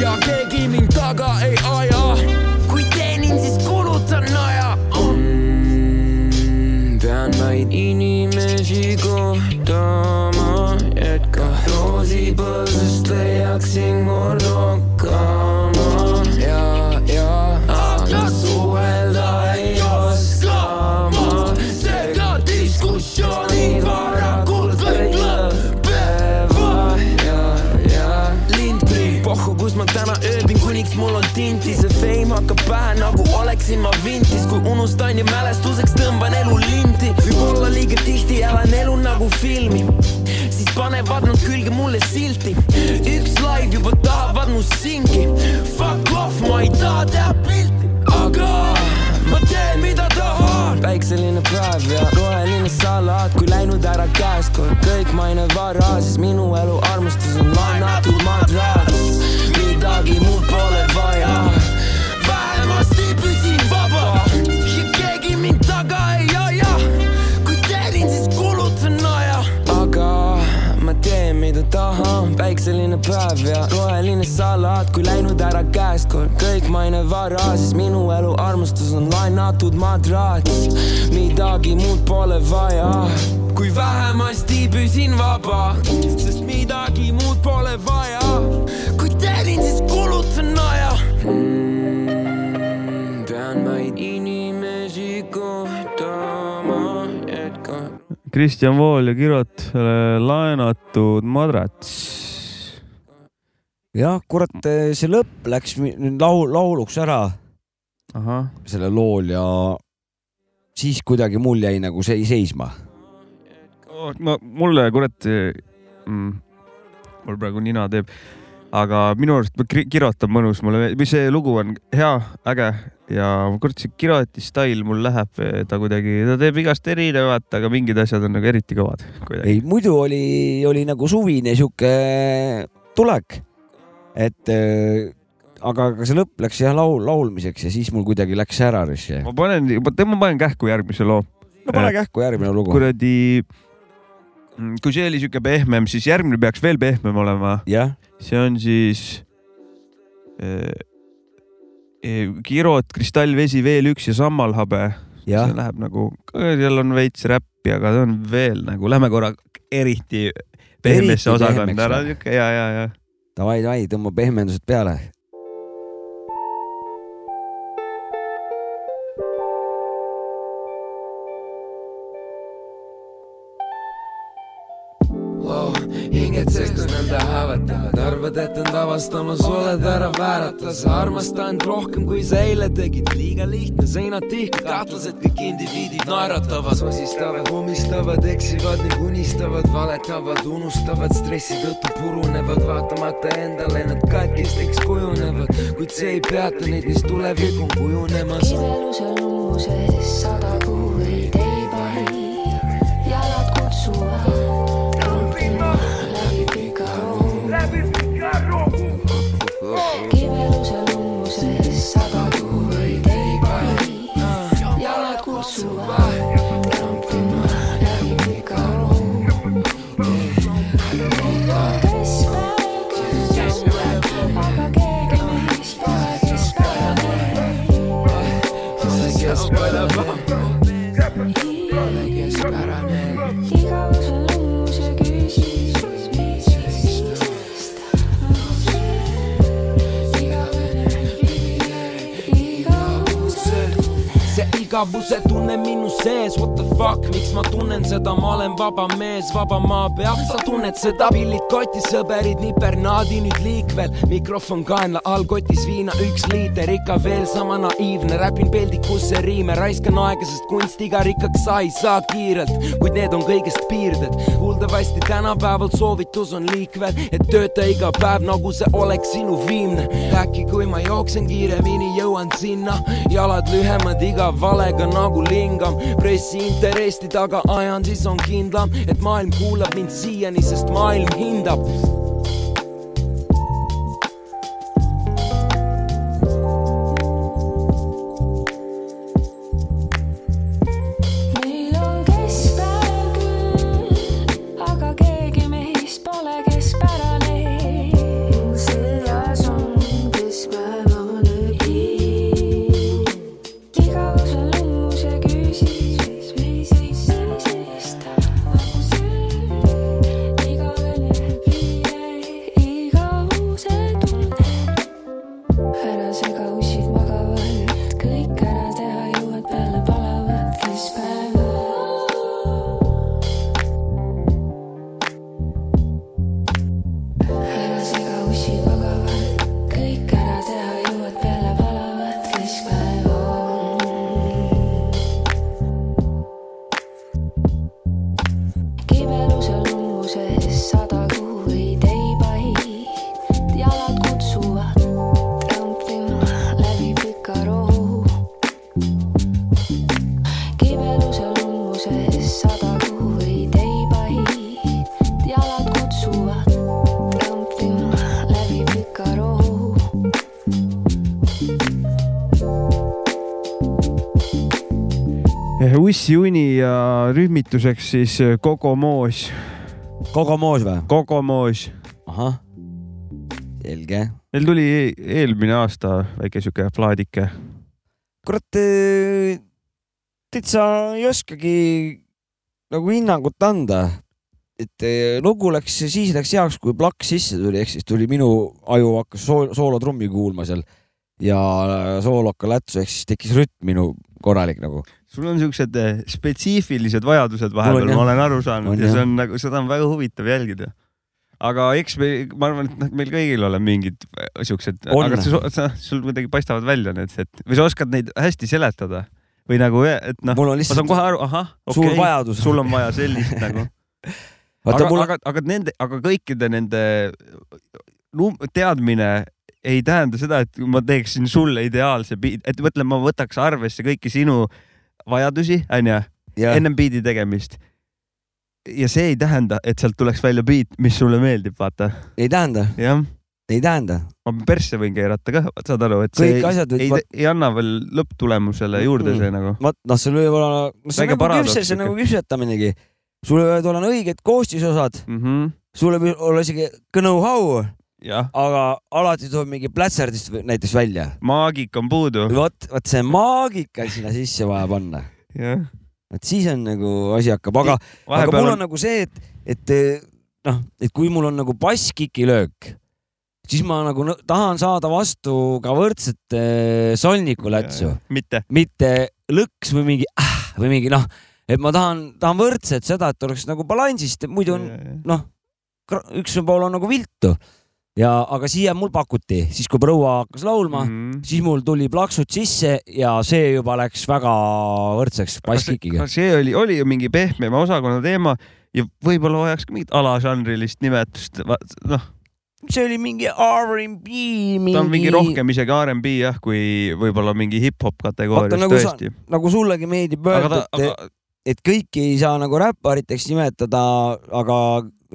ja keegi mind taga ei aja. Oleksin ma vintis, kui unustan ja mälestuseks tõmban elu linti, võib-olla liiga tihti elan elu nagu filmi siis panevad nad külge mulle silti. üks live juba tahavad mu singi. Fuck off, ma ei taha teha pilti, aga ma teen, mida tahan. päikseline päev ja roheline salat, kui läinud ära käest kord kõik maine vara, siis minu elu armastus on laenatud madraats. midagi muud pole vaja. taha on päikseline päev ja roheline salat, kui läinud ära käest kord kõik maine vara, siis minu elu armastus on laenatud madraats, midagi muud pole vaja. kui vähemasti püsin vaba, sest midagi muud pole vaja Kristjan Vool ja Kirot äh, laenatud madrats. jah, kurat, see lõpp läks nüüd laul, lauluks ära. sellel lool ja siis kuidagi mul jäi nagu see seisma. ma, mulle kurat mm,, mul praegu nina teeb, aga minu arust Kri- Kirot on mõnus, mulle meeldib, see lugu on hea, äge ja kurat, see Kiroti stail mul läheb, ta kuidagi, ta teeb igast erinevat, aga mingid asjad on nagu eriti kõvad. ei, muidu oli, oli nagu suvine sihuke tulek, et äh, aga, aga see lõpp läks jah laul, laulmiseks ja siis mul kuidagi läks ära. ma panen, ma panen kähku järgmise loo. no pane kähku järgmine lugu. kuradi, kui see oli sihuke pehmem, siis järgmine peaks veel pehmem olema. see on siis äh, äh, Kirot, kristallvesi, veel üks ja sammalhabe. see läheb nagu, seal on veits räppi, aga see on veel nagu, lähme korra eriti pehmesse osakonda ära, või? sihuke ja, ja, ja. Davai, davai, tõmba pehmendused peale. Hinged seest on nõnda häävatavad, arvad, et end avastamas oled ära väärata, sa armastanud rohkem, kui sa eile tegid, liiga lihtne, seinad tihti, kahtlased kõik indiviidid naeratavad, sosistavad, omistavad, eksivad ning unistavad, valetavad, unustavad, stressi tõttu purunevad, vaatamata endale nad katkisteks kujunevad, kuid see ei peata neid, mis tulevik on kujunemas. kibelusel umbuses sada see igavuse tunne minu sees, what the fuck, miks ma tunnen seda, ma olen vaba mees, vaba maa peal, sa tunned seda, pillid kotis, sõberid nipernaadi nüüd liikvel, mikrofon kaenla all, kotis viina üks liiter, ikka veel sama naiivne, räpin peldikusse riime, raiskan aega, sest kunstiga rikkaks sa ei saa kiirelt, kuid need on kõigest piirded, kuuldavasti tänapäeval soovitus on liikvel, et tööta iga päev nagu see oleks sinu viimne, äkki kui ma jooksen kiiremini, jõuan sinna, jalad lühemad iga valega nagu lingam, pressi interessi taga ajan, siis on kindlam, et maailm kuulab mind siiani, sest maailm hindab Ussi uni ja rühmituseks siis äh, Kogomoos. Kogomoos või? Kogomoos. ahah, selge, meil tuli e- eelmine aasta väike sihuke plaadike. kurat, täitsa ei oskagi nagu hinnangut anda. et eh, lugu läks, siis läks heaks, kui plakk sisse tuli, ehk siis tuli minu aju hakkas sool, soolotrummi kuulma seal ja sooloka lätsu, ehk siis tekkis rütm minu korralik nagu. sul on siuksed eh, spetsiifilised vajadused vahepeal, ma olen aru saanud On ja see on nagu, seda on väga huvitav jälgida. aga eks me, ma arvan, et noh, meil kõigil ole mingid eh, siuksed, aga sa, sa, sul kuidagi paistavad välja need, et või sa oskad neid hästi seletada või nagu, et noh, ma saan kohe aru, ahah, okei, vajadus. sul on vaja sellist nagu. Aga mul- aga, aga nende, aga kõikide nende teadmine ei tähenda seda, et ma teeksin sulle ideaalse biidi, et mõtle, ma võtaks arvesse kõiki sinu vajadusi, onju, ennem biidi tegemist. ja see ei tähenda, et sealt tuleks välja biit, mis sulle meeldib, vaata. ei tähenda. jah. ei tähenda. ma persse võin keerata ka, saad aru, et see Kõik ei, asjad ei, vaat- ei anna veel lõpptulemusele juurde see nagu. vot noh, sul võib olla, see on nagu küpse, see on nagu küpsetaminegi. sul võivad olla õiged koostisosad mm. -hmm. sul võib olla isegi know-how, aga alati tuleb mingi plätserdist näiteks välja. maagik on puudu. vot, vot see maagika sinna sisse vaja panna. et siis on nagu asi hakkab, aga, aga mul on- on nagu see, et, et eh, noh, et kui mul on nagu basskiki löök, siis ma nagu tahan saada vastu ka võrdset eh, solnikulätsu, mitte, mitte lõks või mingi äh, või mingi noh, et ma tahan, tahan võrdset seda, et oleks nagu balansist, muidu on noh, üks pool on nagu viltu ja, aga siia mul pakuti, siis kui proua hakkas laulma mm. -hmm. siis mul tuli plaksud sisse ja see juba läks väga võrdseks basskikiga. see oli, oli ju mingi pehmema osakonna teema ja võib-olla vajaks ka mingit alažanrilist nimetust, noh, see oli mingi R'n'B, mingi. ta on mingi rohkem isegi R'n'B jah, kui võib-olla mingi hip-hop kategoorias nagu tõesti., nagu sullegi meeldib Aga öelda, et, et kõiki ei saa nagu räppariteks nimetada, aga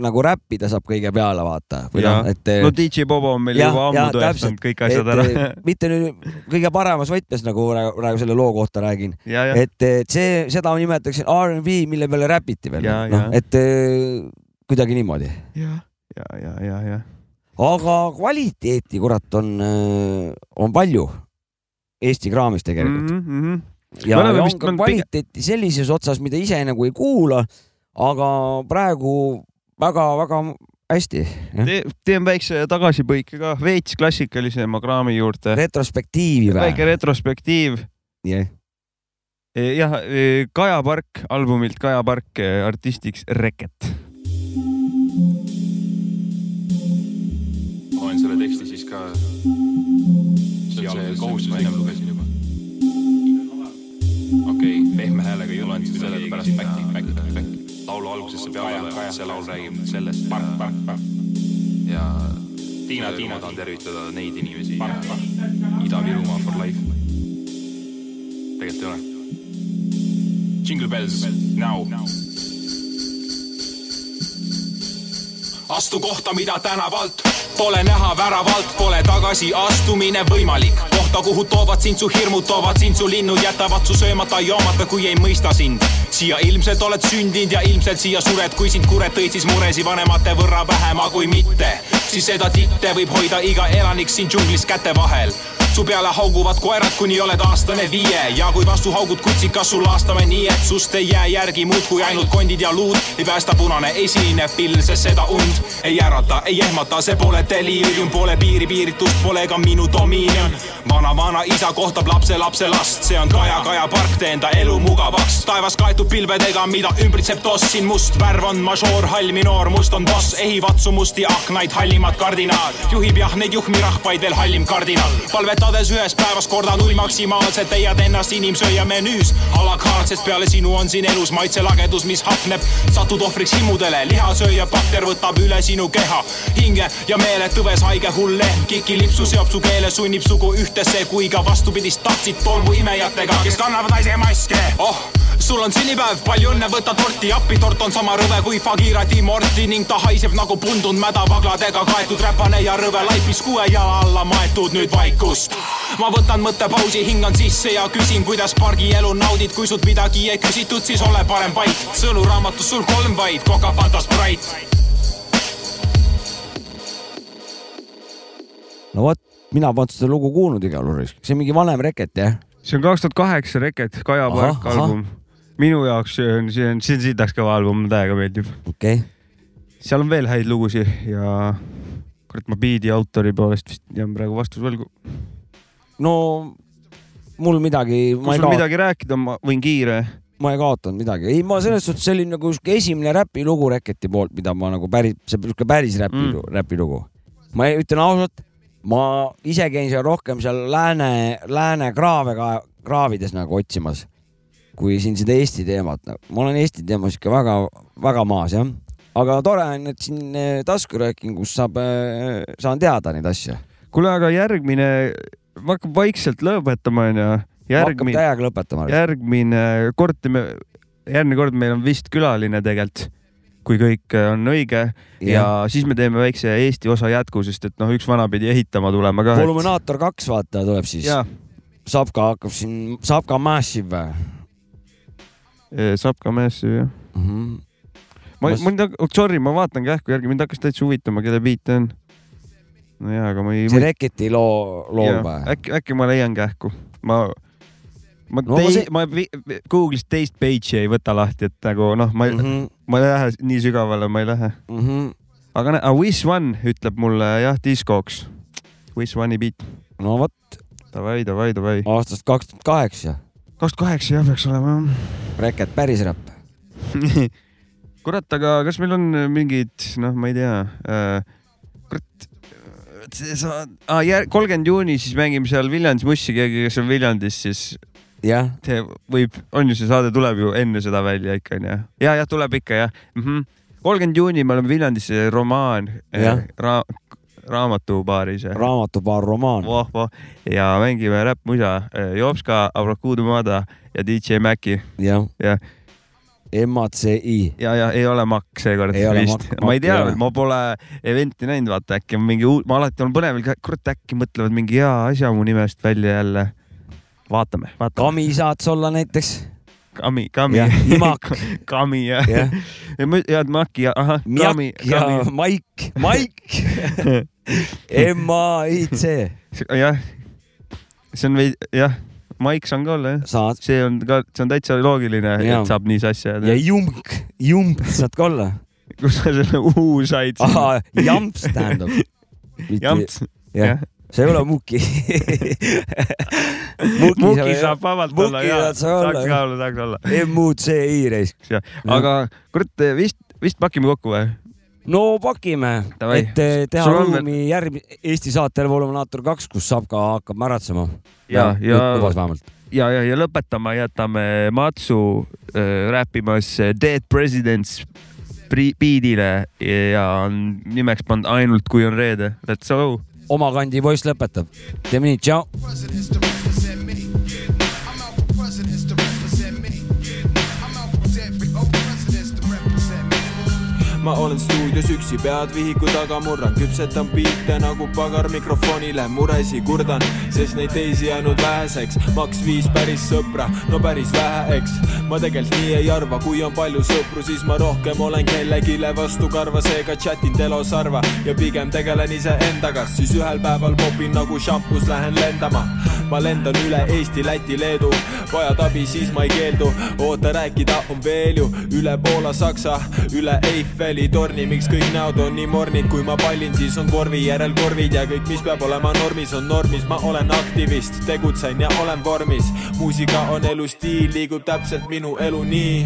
nagu räppida saab kõige peale, vaata. Jah. no DJ Bobo on meil juba ammu tõestanud kõik asjad ära. mitte nüüd kõige paremas võtmes nagu praegu, selle loo kohta räägin. Ja, ja. et, et see, seda nimetakse R'n'B, mille peale räpiti veel Ja,. noh ja., et eh, kuidagi niimoodi. ja, ja, ja, ja, ja. aga kvaliteeti, kurat, on, on palju Eesti kraamis tegelikult mm. -hmm. ja, ja on ka kvaliteeti sellises otsas, mida ise nagu ei kuula, aga praegu väga-väga hästi. Te, teen väikse tagasipõike ka veits klassikalisema kraami juurde. retrospektiivi või? väike retrospektiiv. jah, jah, Kaja Park albumilt Kaja Park artistiks Reket. loen selle teksti siis ka. see on see kohustus, ma lugesin juba. okei okay,, pehme häälega ei loen siis selle pärast back, back, back. Laulu algusesse peale, see laul räägib sellest. park, park, park. ja Tiina, Tiina tahan tervitada neid inimesi ja Ida-Virumaa for life. tegelikult ei ole. Jingle bells now, now.. Astu kohta, mida tänavalt pole näha väravalt, pole tagasiastumine võimalik. kohta, kuhu toovad sind su hirmud, toovad sind su linnud, jätavad su söömata, joomata, kui ei mõista sind. siia ilmselt oled sündinud ja ilmselt siia sured, kui sind kured tõid, siis muresi vanemate võrra vähema kui mitte. siis seda titte võib hoida iga elanik siin džunglis käte vahel su peale hauguvad koerad, kuni oled aastane viie ja kui vastu haugud kutsikas, sul laastame nii, et sust ei jää järgi muud kui ainult kondid ja luud. ei päästa punane esinev pill, sest seda und ei ärata, ei ehmata, see pole deliirium, pole piiri piiritust, pole ka minu dominion. vana, vana isa kohtab lapse, lapse last, see on Kaja, Kaja park, tee enda elu mugavaks. taevas kaetud pilvedega, mida ümbritseb toss siin must, värv on mažoor, hall minoor, must on boss, ehivad su musti aknaid, hallimad kardinaal. juhib jah neid juhmi rahvaid veel hallim kardinal, palvetades ühes päevas korda null maksimaalselt, leiad ennast inimsööja menüüs. alakaart, sest peale sinu on siin elus maitselagedus, mis hapneb, satud ohvriks himmudele, lihasööja bakter võtab üle sinu keha, hinge ja meele tõves haige hull lehm, kikilipsu seob su keele, sunnib sugu ühtesse, kui ka vastupidist. Tahtsid tolmu imejatega, kes kannavad naise maske, oh sul on sünnipäev, palju õnne, võta torti appi, tort on sama rõve kui Fagira Timorti ning ta haiseb nagu pundunud mädavagladega kaetud räpane ja rõve laipis kuue jala alla maetud nüüd vaikust. ma võtan mõttepausi, hingan sisse ja küsin, kuidas pargielu naudid, kui sult midagi ei küsitud, siis ole parem vait. sõnuraamatus sul kolm vaid, Coca Fanta Sprite. no vot, mina polnud seda lugu kuulnud igal juhul, see on mingi vanem reket jah? see on kaks tuhat kaheksa Reket, Kaja Park album. Minu jaoks on, see on, see on sitaks kõva album, mulle täiega meeldib. okei okay., seal on veel häid lugusid ja kurat, ma biidi autori poolest vist jään praegu vastuse võlgu. no mul midagi, ma kui sul kaota, midagi rääkida, ma võin kiire. ma ei kaotanud midagi, ei ma selles suhtes, see oli nagu sihuke esimene räpilugu Reketi poolt, mida ma nagu päris, see sihuke päris räpi mm., räpilugu. ma ei- ütlen ausalt, ma ise käin seal rohkem seal lääne, lääne kraave ka, kraavides nagu otsimas, kui siin seda Eesti teemat, ma olen Eesti teemas ikka väga-väga maas jah, aga tore on, et siin eh, taskurääkingus saab, saan teada neid asju. kuule, aga järgmine, ma hakkan vaikselt lõpetama, onju. hakkab täiega lõpetama. järgmine kord teeme, järgmine kord meil on vist külaline tegelikult, kui kõik äh, on õige ja, ja siis me teeme väikse Eesti osa jätku, sest et noh, üks vana pidi ehitama tulema ka. Voluminaator kaks, vaata, tuleb siis. Sapka hakkab siin, Sapka Massive saab ka Massive jah mm. -hmm. ma Ma-, mind, sorry, ma vaatan kähku järgi, mind hakkas täitsa huvitama, kelle beat see on. no jaa, aga ma ei. see Reketi loo, loo või? äkki, äkki ma leian kähku, ma, ma No tei, see- ma Google'ist teist page'i ei võta lahti, et nagu noh, ma mm. -hmm. ma ei lähe nii sügavale, ma ei lähe mm. -hmm. aga näe, Wish One ütleb mulle jah, diskoks. Wish One'i beat. no vot. Davai, davai, davai. aastast kaks tuhat kaheksa. Kaks tuhat kaheksa jah, peaks olema jah. Reket päris räpp. kurat, aga kas meil on mingid, noh, ma ei tea äh,, kurat, sa ah,, kolmkümmend juuni siis mängime seal Viljandis Mussi, keegi, kes on Viljandis, siis jah, see võib, on ju, see saade tuleb ju enne seda välja ikka onju. ja, jah, tuleb ikka jah mm -hmm.. kolmkümmend juuni me oleme Viljandis, romaan Jah. ra,, raamatubaaris. raamatupaar Romaan. voh, voh ja mängime räppmusa, Jopska, Abrakuudumada ja DJ Maci. jah jah, MACI. ja, ja ei ole makk seekord Ei ole vist ma ei tea ma pole event'i näinud, vaata äkki on mingi uus, ma alati olen põnevil, kurat äkki mõtlevad mingi hea asja mu nimest välja jälle. vaatame, vaatame. Kami saad sa olla näiteks. Kami, Kami Imak. Kami Jah. ja. ja Maki ja ahah, Kami, ja Maik, Maik. M-A-I-C. jah, see on veidi, jah, Maik saan ka olla jah. see on ka, see on täitsa loogiline, et saab nii sassi ja ajada. Jumk, Jump saad ka olla. kus sa selle U said? Jamps tähendab. Jamps, jah jah., see ei ole Muki. Muki saab vabalt olla Muki ja olla. saaks ka olla, saaks olla. M-U-C-I reis. aga kurat, vist, vist pakime kokku või? no pakime, et eh, teha Sul on ruumi järgmine Eesti saatel Voluminaator kaks, kus saab ka, hakkab märatsema. ja, ja, vähemalt. ja, ja, ja lõpetama jätame Matsu äh, räppimas Dead Presidents beat'ile ja on nimeks pannud ainult kui on reede. Let's go. Oma kandi poiss lõpetab. teeme nii, tšau. Ma olen stuudios üksi, pead vihiku taga murran, küpsetan biite nagu pagar mikrofonile, muresi kurdan, sest neid teisi jäänud väheseks. maks viis päris sõpra, no päris vähe, eks. ma tegelikult nii ei arva, kui on palju sõpru, siis ma rohkem olen kellegile vastu karva, seega chatin telos harva ja pigem tegelen iseendaga, siis ühel päeval popin nagu šampus, lähen lendama. ma lendan üle Eesti, Läti, Leedu, vajad abi, siis ma ei keeldu, oota rääkida on veel ju üle Poola, Saksa, üle Eiffeli torni, miks kõik näod on nii mornid, kui ma pallin, siis on korvi järel korvid ja kõik, mis peab olema normis, on normis, ma olen aktivist, tegutsen ja olen vormis, muusika on elustiil, liigub täpselt minu elu nii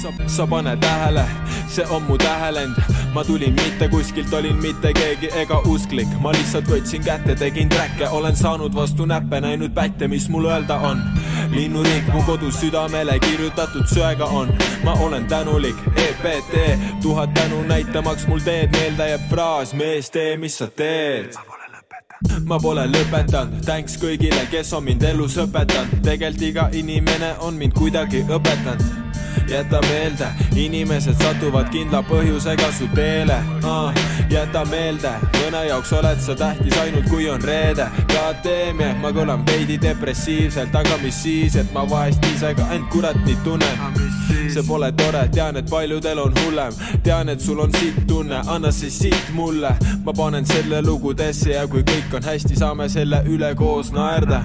sa, sa pane tähele, see on mu tähelend, ma tulin mitte kuskilt, olin mitte keegi ega usklik, ma lihtsalt võtsin kätte, tegin träkke, olen saanud vastu näppe, näinud pätte, mis mul öelda on. linnuriik mu kodus südamele kirjutatud söega on, ma olen tänulik, EPT, tuhat tänu näitamaks mul teed, meelde jääb fraas, mees, tee, mis sa teed. Ma pole lõpetanud, thanks kõigile, kes on mind elus õpetanud, tegelikult iga inimene on mind kuidagi õpetanud jäta meelde, inimesed satuvad kindla põhjusega su teele uh,. jäta meelde, mõne jaoks oled sa tähtis ainult kui on reede. akadeemia, ma kõlan veidi depressiivselt, aga mis siis, et ma vahest ise ka end kurat nii tunnen. see pole tore, tean, et paljudel on hullem, tean, et sul on sitt tunne, anna see sitt mulle. ma panen selle lugudesse ja kui kõik on hästi, saame selle üle koos naerda